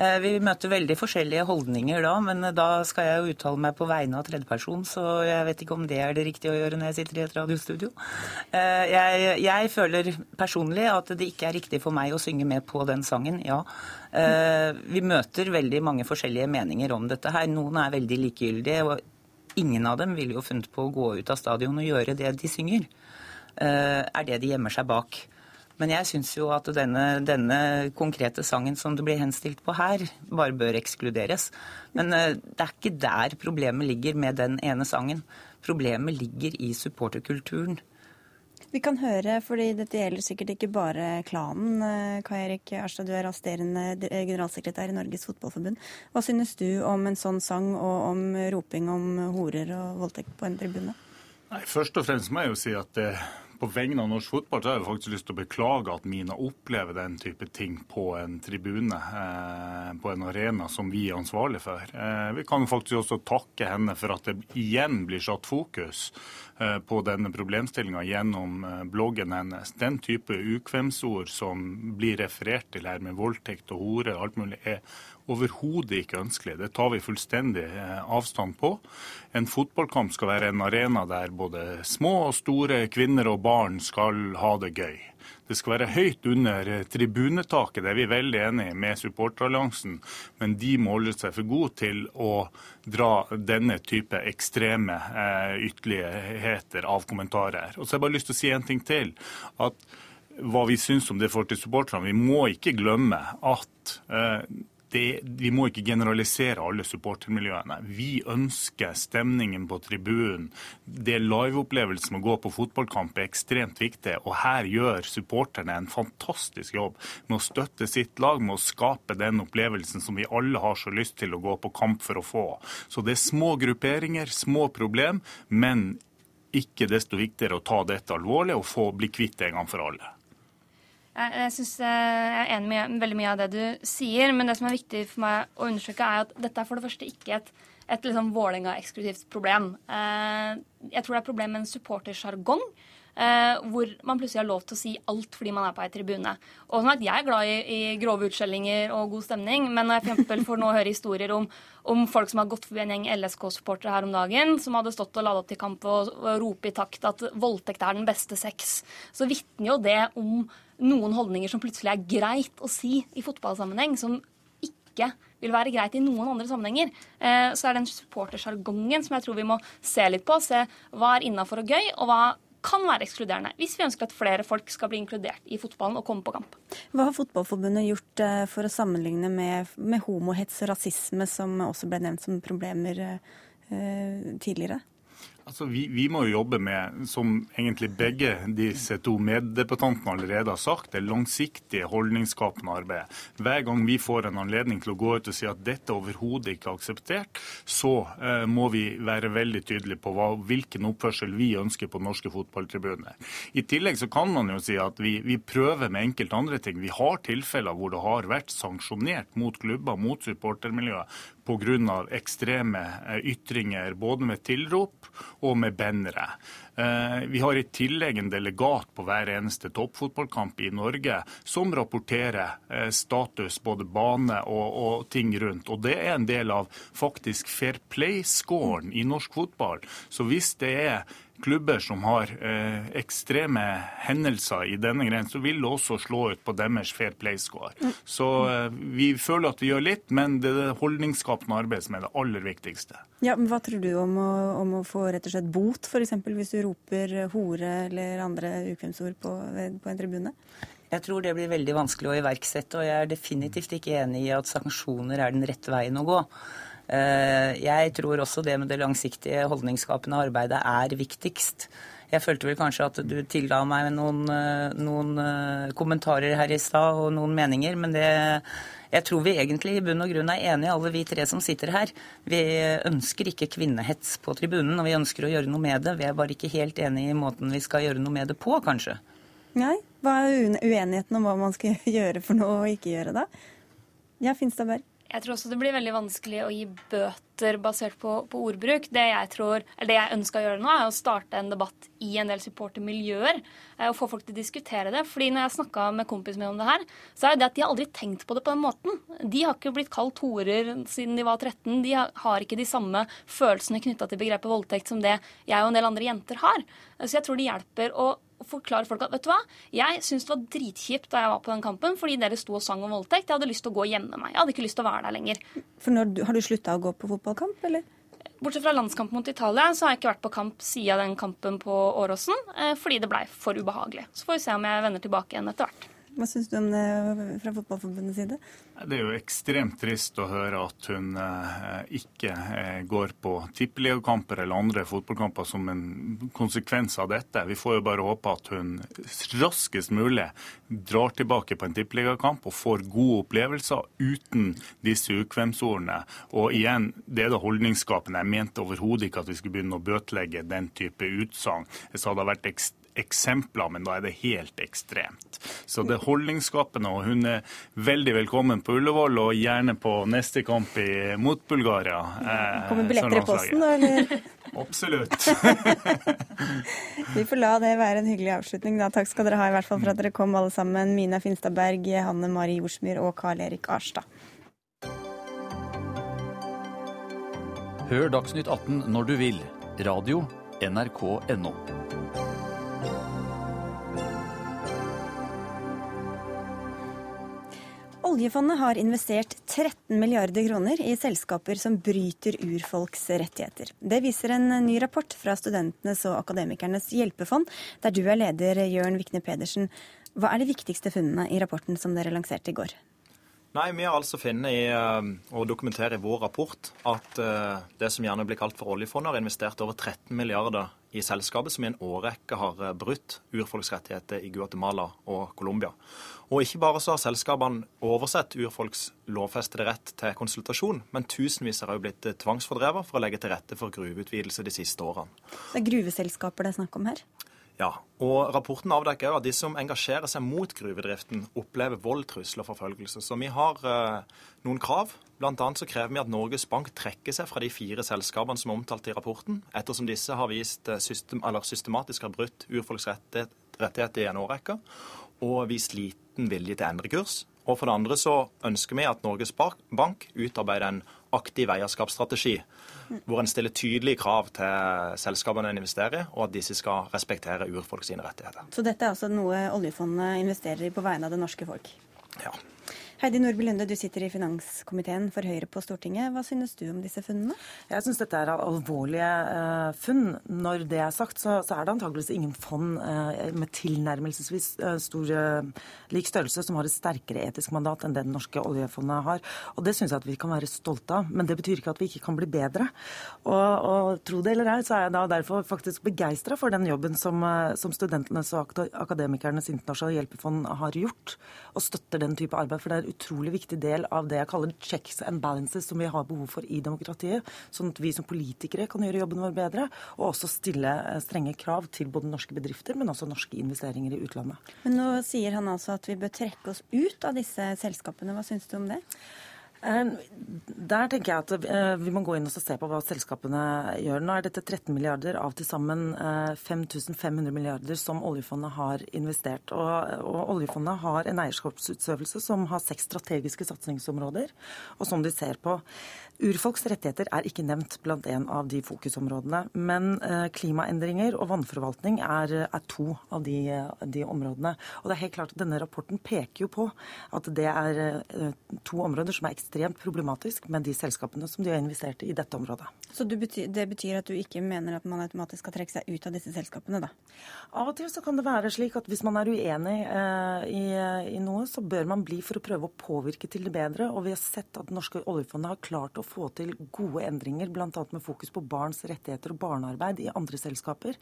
Eh, vi møter veldig forskjellige holdninger da, men da skal jeg jo uttale meg på vegne av tredjeperson, så jeg vet ikke om det er det riktige å gjøre når jeg sitter i et radiostudio. Eh, jeg, jeg føler personlig at det ikke er riktig for meg å synge med på den sangen, ja. Vi møter veldig mange forskjellige meninger om dette her. Noen er veldig likegyldige, og ingen av dem ville jo funnet på å gå ut av stadion og gjøre det de synger. Eh, er det de gjemmer seg bak. Men jeg syns jo at denne, denne, konkrete sangen som det blir henstilt på her, bare bør ekskluderes. Men eh, det er ikke der problemet ligger med den ene sangen. Problemet ligger i supporterkulturen. Vi kan høre, fordi dette gjelder sikkert ikke bare klanen. Eh, Kai Erik Arstad, du er assisterende generalsekretær i Norges Fotballforbund. Hva synes du om en sånn sang og om roping om horer og voldtekt på en tribune? Nei, Først og fremst må jeg jo si at det, på vegne av norsk fotball så har jeg faktisk lyst til å beklage at Mina opplever den type ting på en tribune, eh, på en arena som vi er ansvarlig for. Eh, vi kan faktisk også takke henne for at det igjen blir satt fokus eh, på denne problemstillinga gjennom eh, bloggen hennes. Den type ukvemsord som blir referert til her, med voldtekt og hore og alt mulig, er overhodet ikke ønskelig. Det tar vi fullstendig eh, avstand på. En fotballkamp skal være en arena der både små og store kvinner og barn skal ha det gøy. Det skal være høyt under eh, tribunetaket, det er vi veldig enig med supporteralliansen, men de må holde seg for gode til å dra denne type ekstreme eh, ytterligheter av kommentarer. Og så har jeg bare lyst til å si en ting til. at hva vi syns om det for til supporterne. Vi må ikke glemme at eh, det, vi må ikke generalisere alle supportermiljøene. Vi ønsker stemningen på tribunen. Det liveopplevelsen med å gå på fotballkamp er ekstremt viktig. Og her gjør supporterne en fantastisk jobb med å støtte sitt lag, med å skape den opplevelsen som vi alle har så lyst til å gå på kamp for å få. Så det er små grupperinger, små problem, men ikke desto viktigere å ta dette alvorlig og få bli kvitt det en gang for alle. Jeg, synes, eh, jeg er enig med veldig mye av det du sier, men det som er viktig for meg å undersøke, er at dette er for det første ikke et, et liksom Vålerenga-eksklusivt problem. Eh, jeg tror det er et problem med en supportersjargong. Uh, hvor man plutselig har lov til å si alt fordi man er på ei tribune. Og sånn at Jeg er glad i, i grove utskjellinger og god stemning, men når jeg for eksempel får nå høre historier om, om, folk som har gått forbi en gjeng LSK-supportere her om dagen, som hadde stått og lada opp til kamp og, og rope i takt at voldtekt er den beste sex, så vitner jo det om noen holdninger som plutselig er greit å si i fotballsammenheng, som ikke vil være greit i noen andre sammenhenger. Eh, så er den supportersjargongen som jeg tror vi må se litt på. Se hva er innafor og gøy, og hva kan være ekskluderende. Hvis vi ønsker at flere folk skal bli inkludert i fotballen og komme på kamp. Hva har Fotballforbundet gjort eh, for å sammenligne med, med homohets og rasisme, som også ble nevnt som problemer eh, tidligere? Altså, vi, vi, må jo jobbe med, som egentlig begge disse to meddebattantene allerede har sagt, det langsiktige, holdningsskapende arbeidet. Hver gang vi får en anledning til å gå ut og si at dette overhodet ikke er akseptert, så eh, må vi være veldig tydelige på hva, hvilken oppførsel vi ønsker på norske fotballtribuner. I tillegg så kan man jo si at vi, vi prøver med enkelte andre ting. Vi har tilfeller hvor det har vært sanksjonert mot klubber, mot supportermiljøet, pga. ekstreme eh, ytringer, både med tilrop og med bannere. Eh, vi har i tillegg en delegat på hver eneste toppfotballkamp i Norge som rapporterer eh, status, både bane og, og ting rundt. Og Det er en del av faktisk fair play-scoren i norsk fotball. Så hvis det er klubber som har eh, ekstreme hendelser i denne greien, så vil det også slå ut på deres fair play-score. Mm. Så eh, vi føler at vi gjør litt, men det er det holdningsskapende arbeidet som er det aller viktigste. Ja, men Hva tror du om å, om å få rett og slett bot, f.eks. hvis du roper hore eller andre ukvemsord på, på en tribune? Jeg tror det blir veldig vanskelig å iverksette, og jeg er definitivt ikke enig i at sanksjoner er den rette veien å gå. Eh, jeg tror også det med det langsiktige holdningsskapende arbeidet er viktigst. Jeg følte vel kanskje at du tilla meg noen, eh, noen eh, kommentarer her i stad og noen meninger, men det jeg tror vi egentlig i bunn og grunn er enige, alle vi tre som sitter her. Vi ønsker ikke kvinnehets på tribunen, og vi ønsker å gjøre noe med det. Vi er bare ikke helt enige i måten vi skal gjøre noe med det på, kanskje. Nei. Hva er uenigheten om hva man skal gjøre for noe og ikke gjøre, da? Ja, Finstadberg? Jeg tror også det blir veldig vanskelig å gi bøter basert på, på ordbruk. Det jeg, tror, det jeg ønsker å gjøre nå, er å starte en debatt i en del supportermiljøer eh, og få folk til å diskutere det. Fordi når jeg snakka med kompisene min om det her, så er det at de har aldri tenkt på det på den måten. De har ikke blitt kalt horer siden de var 13. De har ikke de samme følelsene knytta til begrepet voldtekt som det jeg og en del andre jenter har. Så jeg tror det hjelper å forklare folk at vet du hva, jeg syns det var dritkjipt da jeg var på den kampen fordi dere sto og sang om voldtekt. Jeg hadde lyst til å gå og gjemme meg. Jeg hadde ikke lyst til å være der lenger. For når, Har du slutta å gå på fotballkamp, eller? Bortsett fra landskamp mot Italia, så har jeg ikke vært på kamp siden den kampen på Åråsen. Eh, fordi det blei for ubehagelig. Så får vi se om jeg vender tilbake igjen etter hvert. Hva syns du om det fra Fotballforbundets side? Det er jo ekstremt trist å høre at hun eh, ikke eh, går på tippeligakamper eller andre fotballkamper som en konsekvens av dette. Vi får jo bare håpe at hun raskest mulig drar tilbake på en tippeligakamp og får gode opplevelser uten disse ukvemsordene. Og igjen, det er det holdningsskapende. Jeg mente overhodet ikke at vi skulle begynne å bøtelegge den type utsagn. Det hadde vært ekstremt eksempler, men da er det helt ekstremt. Så det er holdningsskapende, og hun er veldig velkommen på Ullevål, og gjerne på neste kamp i, mot Bulgaria. Eh, Kommer billetter i posten, da, eller? Absolutt. Vi får la det være en hyggelig avslutning, da. Takk skal dere ha i hvert fall for at dere kom alle sammen. Mina Finstadberg, Hanne Mari Jorsmyr og Karl Erik Arstad. Hør Dagsnytt 18 når du vil. Radio NRK.no. Oljefondet har investert 13 milliarder kroner i selskaper som bryter urfolks rettigheter. Det viser en ny rapport fra Studentenes og Akademikernes hjelpefond, der du er leder, Jørn Vikne Pedersen. Hva er de viktigste funnene i rapporten som dere lanserte i går? Nei, Vi har altså funnet i, og eh, dokumenterer i vår rapport at eh, det som gjerne blir kalt for oljefondet, har investert over 13 milliarder i selskapet som i en årrekke har eh, brutt urfolksrettigheter i Guatemala og Colombia. Og ikke bare så har selskapene oversett urfolks lovfestede rett til konsultasjon, men tusenvis har også blitt eh, tvangsfordrevet for å legge til rette for gruveutvidelse de siste årene. Det er gruveselskaper det er snakk om her? Ja, og Rapporten avdekker at de som engasjerer seg mot gruvedriften, opplever vold, trusler og forfølgelse. Så vi har eh, noen krav. Blant annet så krever vi at Norges Bank trekker seg fra de fire selskapene som er omtalt i rapporten, ettersom disse har vist eh, system, systematisk har brutt urfolks rettigheter i en årrekke og vist liten vilje til å endre kurs. Og for det andre så ønsker vi at Norges Bank utarbeider en aktiv eierskapsstrategi, hvor en stiller tydelige krav til selskapene en investerer i, og at disse skal respektere urfolk sine rettigheter. Så dette er altså noe oljefondet investerer i på vegne av det norske folk? Ja. Heidi Nordby Lunde, du sitter i finanskomiteen for Høyre på Stortinget. Hva synes du om disse funnene? Jeg synes dette er alvorlige uh, funn. Når det er sagt, så, så er det antageligvis ingen fond uh, med tilnærmelsesvis uh, stor lik størrelse som har et sterkere etisk mandat enn det det norske oljefondet har. Og det synes jeg at vi kan være stolte av. Men det betyr ikke at vi ikke kan bli bedre. Og, og tro det eller ei, så er jeg da derfor faktisk begeistra for den jobben som, som Studentenes og Akademikernes internasjonale hjelpefond har gjort, og støtter den type arbeid. for det er utrolig viktig del av det jeg kaller checks and balances som vi har behov for i demokratiet. Sånn at vi som politikere kan gjøre jobben vår bedre, og også stille eh, strenge krav til både norske bedrifter, men også norske investeringer i utlandet. Men nå sier han altså at vi bør trekke oss ut av disse selskapene. Hva syns du om det? Eh, der tenker jeg at eh, vi må gå inn og se på hva selskapene gjør. Nå er dette 13 milliarder av til sammen 5500 eh, milliarder som oljefondet har investert. Og, og oljefondet har en eierskapsutøvelse som har seks strategiske satsingsområder, og som de ser på. Urfolks rettigheter er ikke nevnt blant en av de fokusområdene. Men klimaendringer og vannforvaltning er, er to av de, de, områdene. Og det er helt klart at denne rapporten peker jo på at det er to områder som er ekstremt problematisk med de selskapene som de har investert i i dette området. Så betyr, det betyr at du ikke mener at man automatisk skal trekke seg ut av disse selskapene, da? Av og til så kan det være slik at hvis man er uenig eh, i, i, noe, så bør man bli for å prøve å påvirke til det bedre. Og vi har sett at det norske oljefondet har klart å få til gode endringer, bl.a. med fokus på barns rettigheter og barnearbeid i andre selskaper.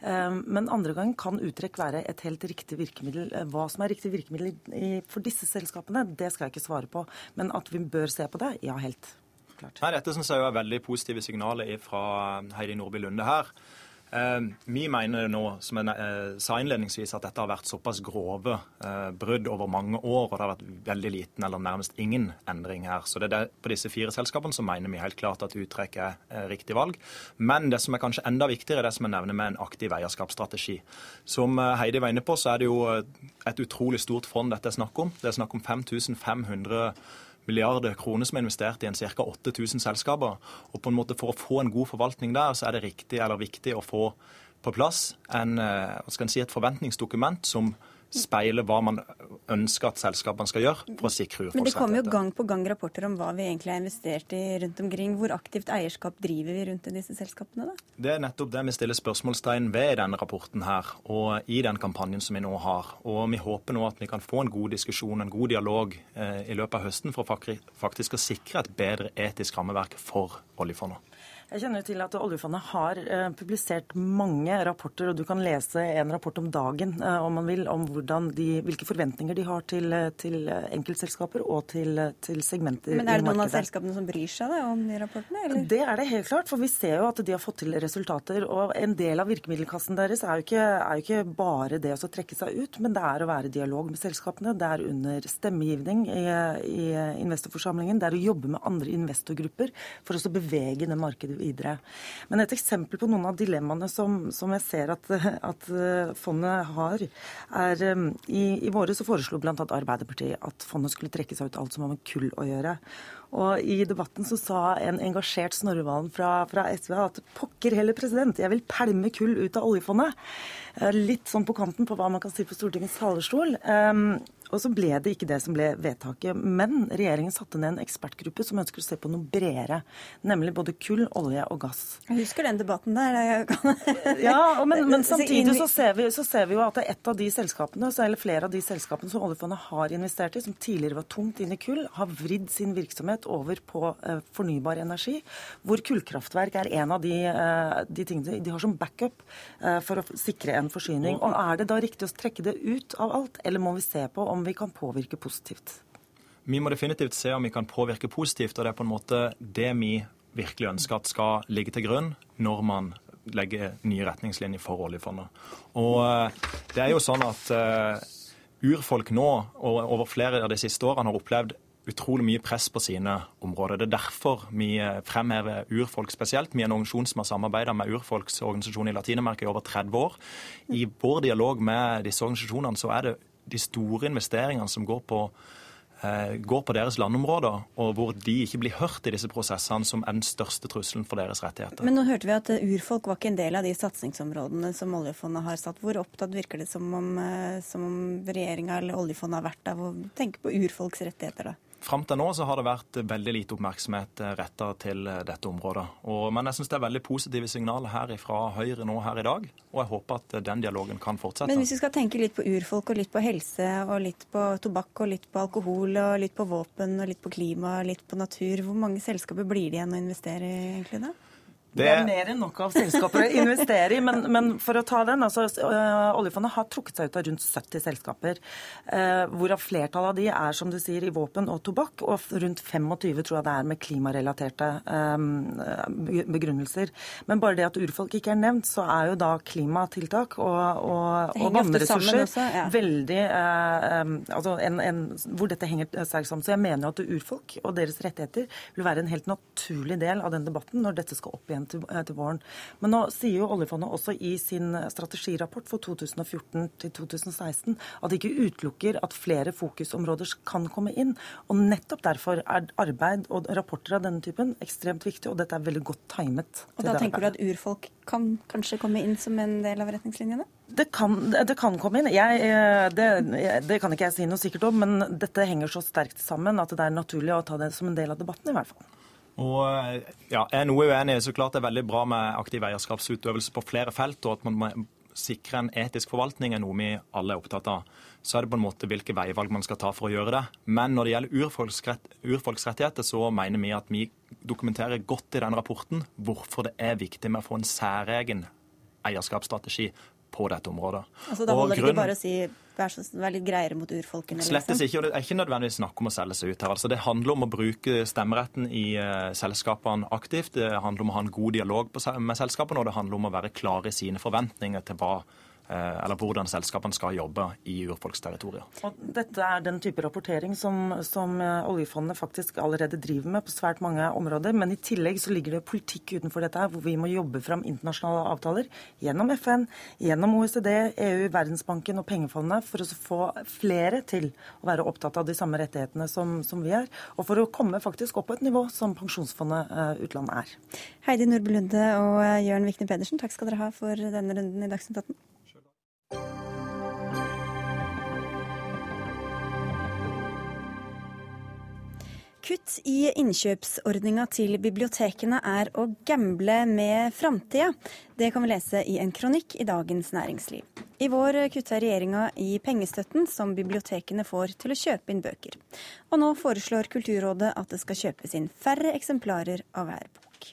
Eh, men andre gang kan uttrekk være et helt riktig virkemiddel. Eh, hva som er riktig virkemiddel for disse selskapene, det skal jeg ikke svare på. Men at vi bør se på det? Ja, helt klart. Nei, dette syns jeg er veldig positive signaler fra Heidi Nordby Lunde her. Eh, vi mener nå, som jeg eh, sa innledningsvis, at dette har vært såpass grove eh, brudd over mange år, og det har vært veldig liten eller nærmest ingen endring her. Så det er på disse fire selskapene så mener vi helt klart at uttrekk er riktig valg. Men det som er kanskje enda viktigere, er det som jeg nevner med en aktiv eierskapsstrategi. Som eh, Heidi var inne på, så er det jo et utrolig stort fond dette er snakk om. Det er snakk om 5500 milliarder kroner som er investert i en ca. 8000 selskaper. Og på en måte For å få en god forvaltning der, så er det riktig eller viktig å få på plass en, eh, si, et forventningsdokument som speile hva man ønsker at selskapene skal gjøre for å sikre urfolks Men det kommer jo gang på gang rapporter om hva vi egentlig har investert i rundt omkring. Hvor aktivt eierskap driver vi rundt i disse selskapene, da? Det er nettopp det vi stiller spørsmålstegn ved i denne rapporten her, og i den kampanjen som vi nå har. Og vi håper nå at vi kan få en god diskusjon, en god dialog eh, i løpet av høsten for faktisk å sikre et bedre etisk rammeverk for oljefondet. Jeg kjenner til at oljefondet har eh, publisert mange rapporter, og du kan lese en rapport om dagen eh, om man vil, om de, hvilke forventninger de har til, eh, til enkeltselskaper og til, til, segmenter i markedet. Men er det noen av selskapene som bryr seg da, om de rapportene? Eller? Det er det helt klart, for vi ser jo at de har fått til resultater. Og en del av virkemiddelkassen deres er jo ikke, er jo ikke bare det å trekke seg ut, men det er å være i dialog med selskapene. Det er under stemmegivning i, i investorforsamlingen. Det er å jobbe med andre investorgrupper for å bevege det markedet videre. Men et eksempel på noen av dilemmaene som, som jeg ser at, at, eh, fondet har, er eh, I, i våre så foreslo bl.a. Arbeiderpartiet at fondet skulle trekke seg ut alt som har med kull å gjøre. Og i debatten så sa en engasjert Snorrevalen fra, fra, SV at pokker heller, president, jeg vil pælme kull ut av oljefondet. Eh, litt sånn på kanten på hva man kan si på Stortingets talerstol. Um, og så ble det ikke det som ble vedtaket. Men regjeringen satte ned en ekspertgruppe som ønsker å se på noe bredere. Nemlig både kull, olje og gass. Jeg husker den debatten der. ja, men, men, samtidig så ser, vi, så ser, vi, jo at det er et av de selskapene, eller flere av de selskapene som oljefondet har investert i, som tidligere var tungt inn i kull, har vridd sin virksomhet over på uh, fornybar energi. Hvor kullkraftverk er en av de, uh, de tingene de har som backup uh, for å sikre en forsyning. Og Er det da riktig å trekke det ut av alt, eller må vi se på om vi kan påvirke positivt? Vi må definitivt se om vi kan påvirke positivt, og det er på en måte det vi virkelig ønsker at skal ligge til grunn når man legger nye retningslinjer for oljefondet. Og eh, det er jo sånn at urfolk nå og over flere av de siste årene har opplevd utrolig mye press på sine områder. Det er derfor vi fremhever urfolk spesielt. Vi er en organisasjon som har samarbeida med urfolksorganisasjoner i Latin-Amerika i over 30 år. I vår dialog med disse organisasjonene så er det de store investeringene som går på, eh, går på deres landområder, og hvor de ikke blir hørt i disse prosessene, som er den største trusselen for deres rettigheter. Men nå hørte vi at eh, urfolk var ikke en del av de satsingsområdene som oljefondet har satt. Hvor opptatt virker det som om, eh, som om regjeringa eller oljefondet har vært av å tenke på urfolks rettigheter, da? Fram til nå så har det vært veldig lite oppmerksomhet eh, retta til eh, dette området. Og, men jeg syns det er veldig positive signaler her fra Høyre nå her i dag. Og jeg håper at eh, den dialogen kan fortsette. Men hvis vi skal tenke litt på urfolk og litt på helse og litt på tobakk og litt på alkohol og litt på våpen og litt på klima og litt på natur, hvor mange selskaper blir det igjen å investere i egentlig da? Det er mer enn nok av selskaper å investere i. Men, men for å ta den, altså uh, oljefondet har trukket seg ut av rundt 70 selskaper. Eh, hvorav flertallet av de er som du sier, i våpen og tobakk. Og rundt 25 tror jeg det er med klimarelaterte eh, begrunnelser. Men bare det at urfolk ikke er nevnt, så er jo da klimatiltak og, og, og vannressurser også, ja. veldig uh, um, altså en, en, Hvor dette henger sterkt sammen. Så jeg mener at urfolk og deres rettigheter vil være en helt naturlig del av den debatten når dette skal opp igjen til, eh, til våren. Men nå sier jo oljefondet også i sin strategirapport for 2014 til 2016 at det ikke utelukker at flere fokusområder kan komme inn. Og nettopp derfor er arbeid og rapporter av denne typen ekstremt viktig, og dette er veldig godt timet. Og da tenker du at urfolk kan kanskje komme inn som en del av retningslinjene? Det kan, det kan, komme inn. Jeg, eh, det, det, kan ikke jeg si noe sikkert om, men dette henger så sterkt sammen at det er naturlig å ta det som en del av debatten, i hvert fall. Og ja, Jeg er noe uenig. så klart Det er veldig bra med aktiv eierskapsutøvelse på flere felt, og at man må sikre en etisk forvaltning er noe vi alle er opptatt av. Så er det på en måte hvilke veivalg man skal ta for å gjøre det. Men når det gjelder urfolksrettigheter, så mener vi at vi dokumenterer godt i den rapporten hvorfor det er viktig med å få en særegen eierskapsstrategi på dette området. Altså, Da holder det ikke bare å si vær, så, vær litt greiere mot urfolkene? Liksom. Ikke, og det er ikke nødvendigvis snakk om å selge seg ut her. Altså, det handler om å bruke stemmeretten i uh, selskapene aktivt. Det handler om å ha en god dialog på, med selskapene, og det handler om å være klar i sine forventninger til hva eller hvordan selskapene skal jobbe i urfolksterritorier. Dette er den type rapportering som, som, eh, oljefondet faktisk allerede driver med på svært mange områder. Men i tillegg så ligger det politikk utenfor dette her, hvor vi må jobbe fram internasjonale avtaler gjennom FN, gjennom OECD, EU, Verdensbanken og pengefondet for å få flere til å være opptatt av de samme rettighetene som, som vi er. Og for å komme faktisk opp på et nivå som Pensjonsfondet uh, utland er. Heidi Nordby Lunde og Jørn Vikne Pedersen, takk skal dere ha for denne runden i Dagsnytt 18. Kutt i innkjøpsordninga til bibliotekene er å gamble med framtida. Det kan vi lese i en kronikk i Dagens Næringsliv. I vår kutta regjeringa i pengestøtten som bibliotekene får til å kjøpe inn bøker. Og nå foreslår Kulturrådet at det skal kjøpes inn færre eksemplarer av hver bok.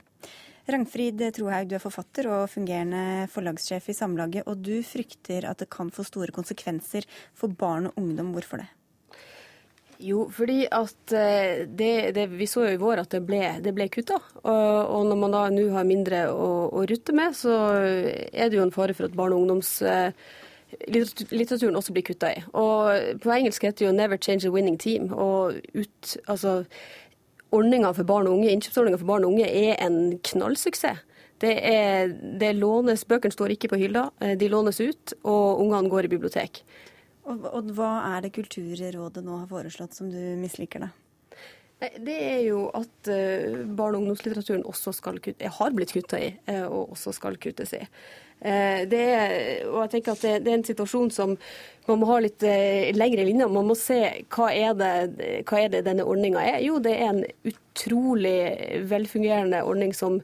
Rangfrid Trohaug, du er forfatter og fungerende forlagssjef i Samlaget, og du frykter at det kan få store konsekvenser for barn og ungdom. Hvorfor det? Jo, fordi at eh, det, det, Vi så jo i vår at det ble, det ble kutta. Og, og, når man da nå har mindre å, å, rutte med, så er det jo en fare for at barne- og ungdomslitteraturen også blir kutta i. Og På engelsk heter det jo 'never change a winning team'. og ut, altså Ordninga for barn og unge, Innkjøpsordninga for barn og unge er en knallsuksess. Det, er, det lånes, Bøkene står ikke på hylla, eh, de lånes ut, og ungene går i bibliotek. Og, og hva er det Kulturrådet nå har foreslått som du misliker, da? Det er jo at uh, barne- og ungdomslitteraturen også skal kutte, har blitt kutta i, uh, og også skal kuttes i. Det er, og jeg tenker at det, er en situasjon som man må ha litt lengre linjer. Man må se hva er det, hva er det denne ordninga er. Jo, det er en utrolig velfungerende ordning som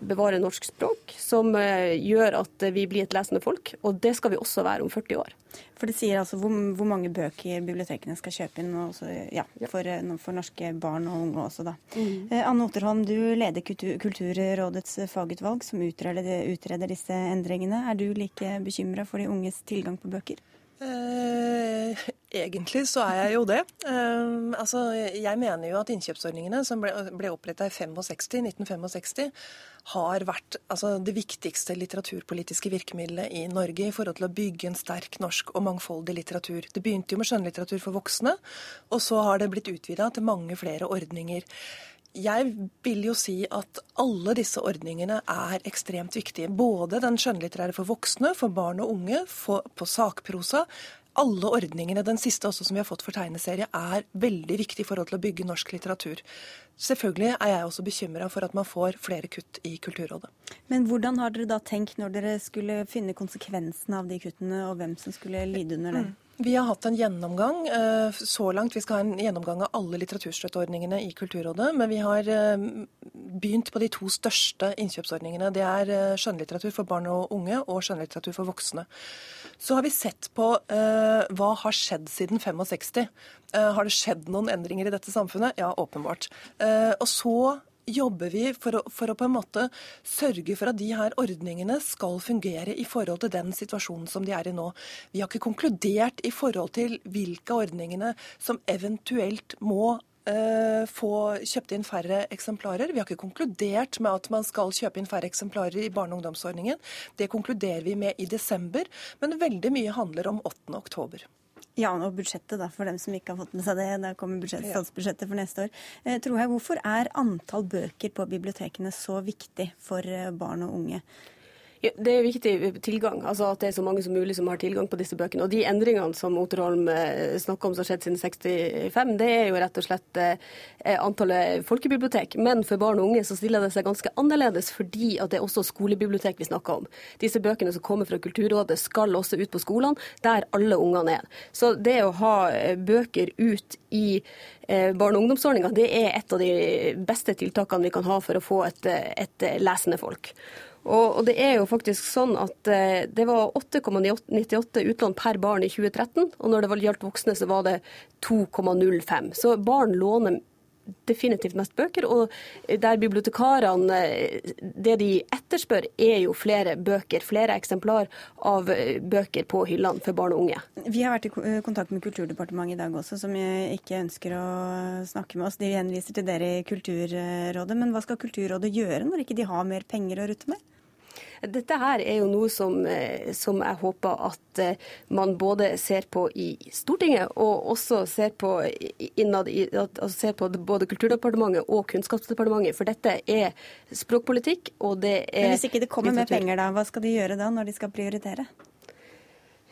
bevarer norsk språk, som gjør at vi blir et lesende folk. Og det skal vi også være om 40 år. For det sier altså hvor, hvor mange bøker bibliotekene skal kjøpe inn også, ja, for, eh, for, norske barn og unge også, da. Mm. Eh, Anne Otterholm, du leder Kulturrådets fagutvalg som utreder, utreder disse endringene. Er du like bekymra for de unges tilgang på bøker? Eh, egentlig så er jeg jo det. Um, altså, jeg mener jo at innkjøpsordningene som ble, ble oppretta i 65, 1965, har vært altså, det viktigste litteraturpolitiske virkemidlet i Norge i forhold til å bygge en sterk norsk og mangfoldig litteratur. Det begynte jo med skjønnlitteratur for voksne, og så har det blitt utvida til mange flere ordninger. Jeg vil jo si at alle disse ordningene er ekstremt viktige. Både den skjønnlitterære for voksne, for barn og unge, for, på sakprosa. Alle ordningene, den siste også som vi har fått for tegneserie, er veldig viktig i forhold til å bygge norsk litteratur. Selvfølgelig er jeg også bekymra for at man får flere kutt i Kulturrådet. Men hvordan har dere da tenkt når dere skulle finne konsekvensene av de kuttene, og hvem som skulle lide under det? Mm. Vi har hatt en gjennomgang eh, så langt. Vi skal ha en gjennomgang av alle litteraturstøtteordningene i Kulturrådet. Men vi har eh, begynt på de to største innkjøpsordningene. Det er eh, skjønnlitteratur for barn og unge og skjønnlitteratur for voksne. Så har vi sett på hva har skjedd siden 65. Har det skjedd noen endringer i dette samfunnet? Ja, åpenbart. Og så jobber vi for å, for å, på en måte sørge for at de her ordningene skal fungere i forhold til den situasjonen som de er i nå. Vi har ikke konkludert i forhold til hvilke ordningene som eventuelt må uh, få kjøpt inn færre eksemplarer. Vi har ikke konkludert med at man skal kjøpe inn færre eksemplarer i barne- og ungdomsordningen. Det konkluderer vi med i desember, men veldig mye handler om 8. oktober. Ja, og budsjettet, da, for dem som ikke har fått med seg det. Da kommer budsjett, statsbudsjettet for neste år. Eh, tror jeg, Hvorfor er antall bøker på bibliotekene så viktig for eh, barn og unge? Det er viktig tilgang, altså at det er så mange som mulig som har tilgang på disse bøkene. Og de endringene som Oterholm eh, snakker om som har skjedd siden 65, det er jo rett og slett eh, antallet folkebibliotek. Men for barn og unge så stiller det seg ganske annerledes, fordi at det er også skolebibliotek vi snakker om. Disse bøkene som kommer fra Kulturrådet skal også ut på skolene, der alle ungene er. Så det å ha eh, bøker ut i barne- og ungdomsordninga, det er et av de beste tiltakene vi kan ha for å få et, et lesende folk. Og, det er jo faktisk sånn at eh, det var 8,98 utlån per barn i 2013, og når det gjaldt voksne, så var det 2,05. Så barn låner definitivt mest bøker. Og der bibliotekarene Det de etterspør, er jo flere bøker. Flere eksemplar av eh, bøker på hyllene for barn og unge. Vi har vært i kontakt med Kulturdepartementet i dag også, som ikke ønsker å snakke med oss. De henviser til dere i Kulturrådet. Men hva skal Kulturrådet gjøre når ikke de har mer penger å rutte med? Dette her er jo noe som, eh, som, jeg håper at eh, man både ser på i Stortinget, og også ser på innad altså ser på både Kulturdepartementet og Kunnskapsdepartementet. For dette er språkpolitikk, og det er Men Hvis ikke det kommer med penger, da, hva skal de gjøre da, når de skal prioritere?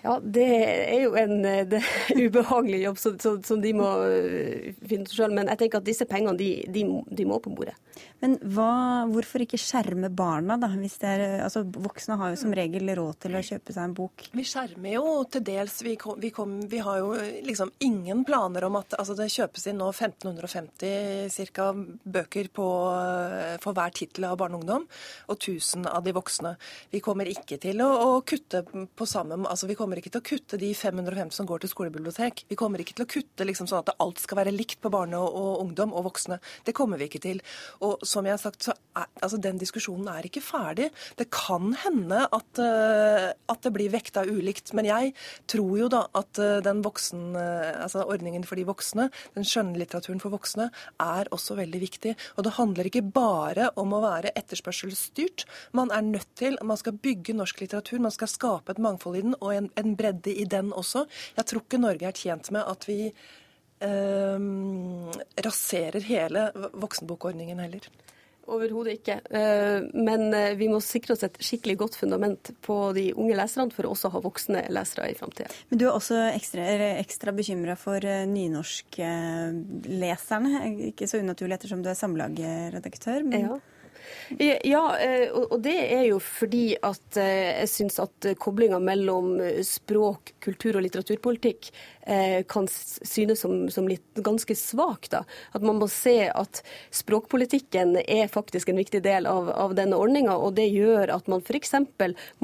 Ja, det er jo en det, ubehagelig jobb som de må øh, finne ut sjøl. Men jeg tenker at disse pengene, de, de, de må på bordet. Men hva, hvorfor ikke skjerme barna, da? Hvis det er, altså, voksne har jo som regel råd til å kjøpe seg en bok. Vi skjermer jo til dels. Vi, kom, vi, kom, vi har jo liksom ingen planer om at altså, det kjøpes inn nå 1550 ca. bøker på, for hver tittel av barne og ungdom, og 1000 av de voksne. Vi kommer ikke til å, å kutte på samme altså vi kommer kommer ikke til å kutte de 550 som går til skolebibliotek. Vi kommer ikke til å kutte liksom sånn at alt skal være likt på barne og, og, ungdom og voksne. Det kommer vi ikke til. Og som jeg har sagt, så er, altså den diskusjonen er ikke ferdig. Det kan hende at, uh, at det blir vekta ulikt. Men jeg tror jo da at uh, den voksen, uh, altså ordningen for de voksne, den skjønnlitteraturen for voksne, er også veldig viktig. Og det handler ikke bare om å være etterspørselsstyrt. Man er nødt til, man skal bygge norsk litteratur, man skal skape et mangfold i den og en, en bredde i den også. Jeg tror ikke Norge er tjent med at vi eh, raserer hele voksenbokordningen heller. Overhodet ikke. Eh, men eh, vi må sikre oss et skikkelig godt fundament på de unge leserne for å også ha voksne lesere i framtida. Men du er også ekstra, ekstra bekymra for eh, nynorskleserne. Ikke så unaturlig ettersom du er samlagsredaktør. Men... Ja. Ja, og det er jo fordi at jeg syns at koblinga mellom språk, kultur og litteraturpolitikk Eh, kan synes som, som litt ganske svak. Da. At man må se at språkpolitikken er faktisk en viktig del av, av denne ordninga. Og det gjør at man f.eks.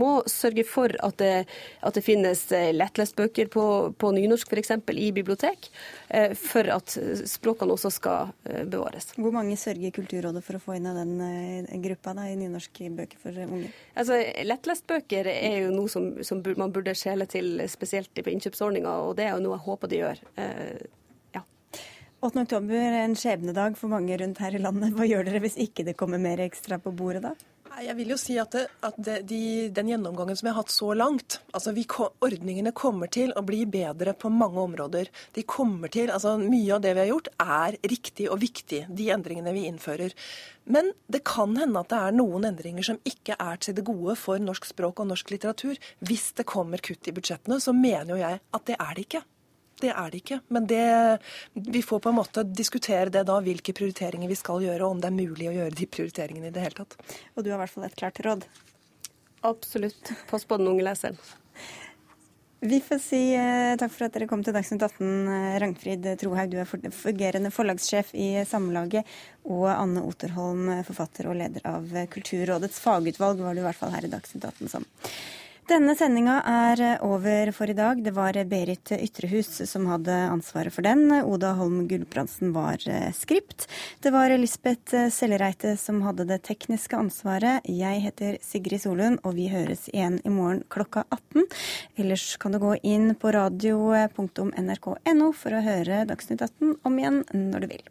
må sørge for at det, at det finnes lettlest lettlestbøker på, på nynorsk f.eks. i bibliotek, eh, for at språkene også skal bevares. Hvor mange sørger Kulturrådet for å få inn i den gruppa da, i nynorskbøker for unge? Altså, Lettlestbøker er jo noe som, som man burde skjele til spesielt på innkjøpsordninga. og det er jo noe jeg håper de gjør. Eh, ja. 8. oktober er en skjebnedag for mange rundt her i landet. Hva gjør dere hvis ikke det kommer mer ekstra på bordet da? Jeg vil jo si at, det, at det, de, den gjennomgangen som vi har hatt så langt altså vi, Ordningene kommer til å bli bedre på mange områder. De kommer til, altså Mye av det vi har gjort, er riktig og viktig, de endringene vi innfører. Men det kan hende at det er noen endringer som ikke er til det gode for norsk språk og norsk litteratur. Hvis det kommer kutt i budsjettene, så mener jo jeg at det er det ikke. Det er det ikke. Men det, vi får på en måte diskutere det da, hvilke prioriteringer vi skal gjøre, og om det er mulig å gjøre de prioriteringene i det hele tatt. Og du har i hvert fall et klart råd? Absolutt. Pass på den unge leseren. Vi får si eh, takk for at dere kom til Dagsnytt 18. Rangfrid Ragnfrid Trohaug, du er fungerende forlagssjef i Samlaget. Og Anne Oterholm, forfatter og leder av Kulturrådets fagutvalg, var du i hvert fall her i Dagsnytt 18 som. Denne sendinga er over for i dag. Det var Berit Ytrehus som hadde ansvaret for den. Oda Holm Gulbrandsen var eh, skript. Det var Lisbeth Sellereite som hadde det tekniske ansvaret. Jeg heter Sigrid Solund, og vi høres igjen i morgen klokka 18. Ellers kan du gå inn på radio.nrk.no for å høre Dagsnytt 18 om igjen når du vil.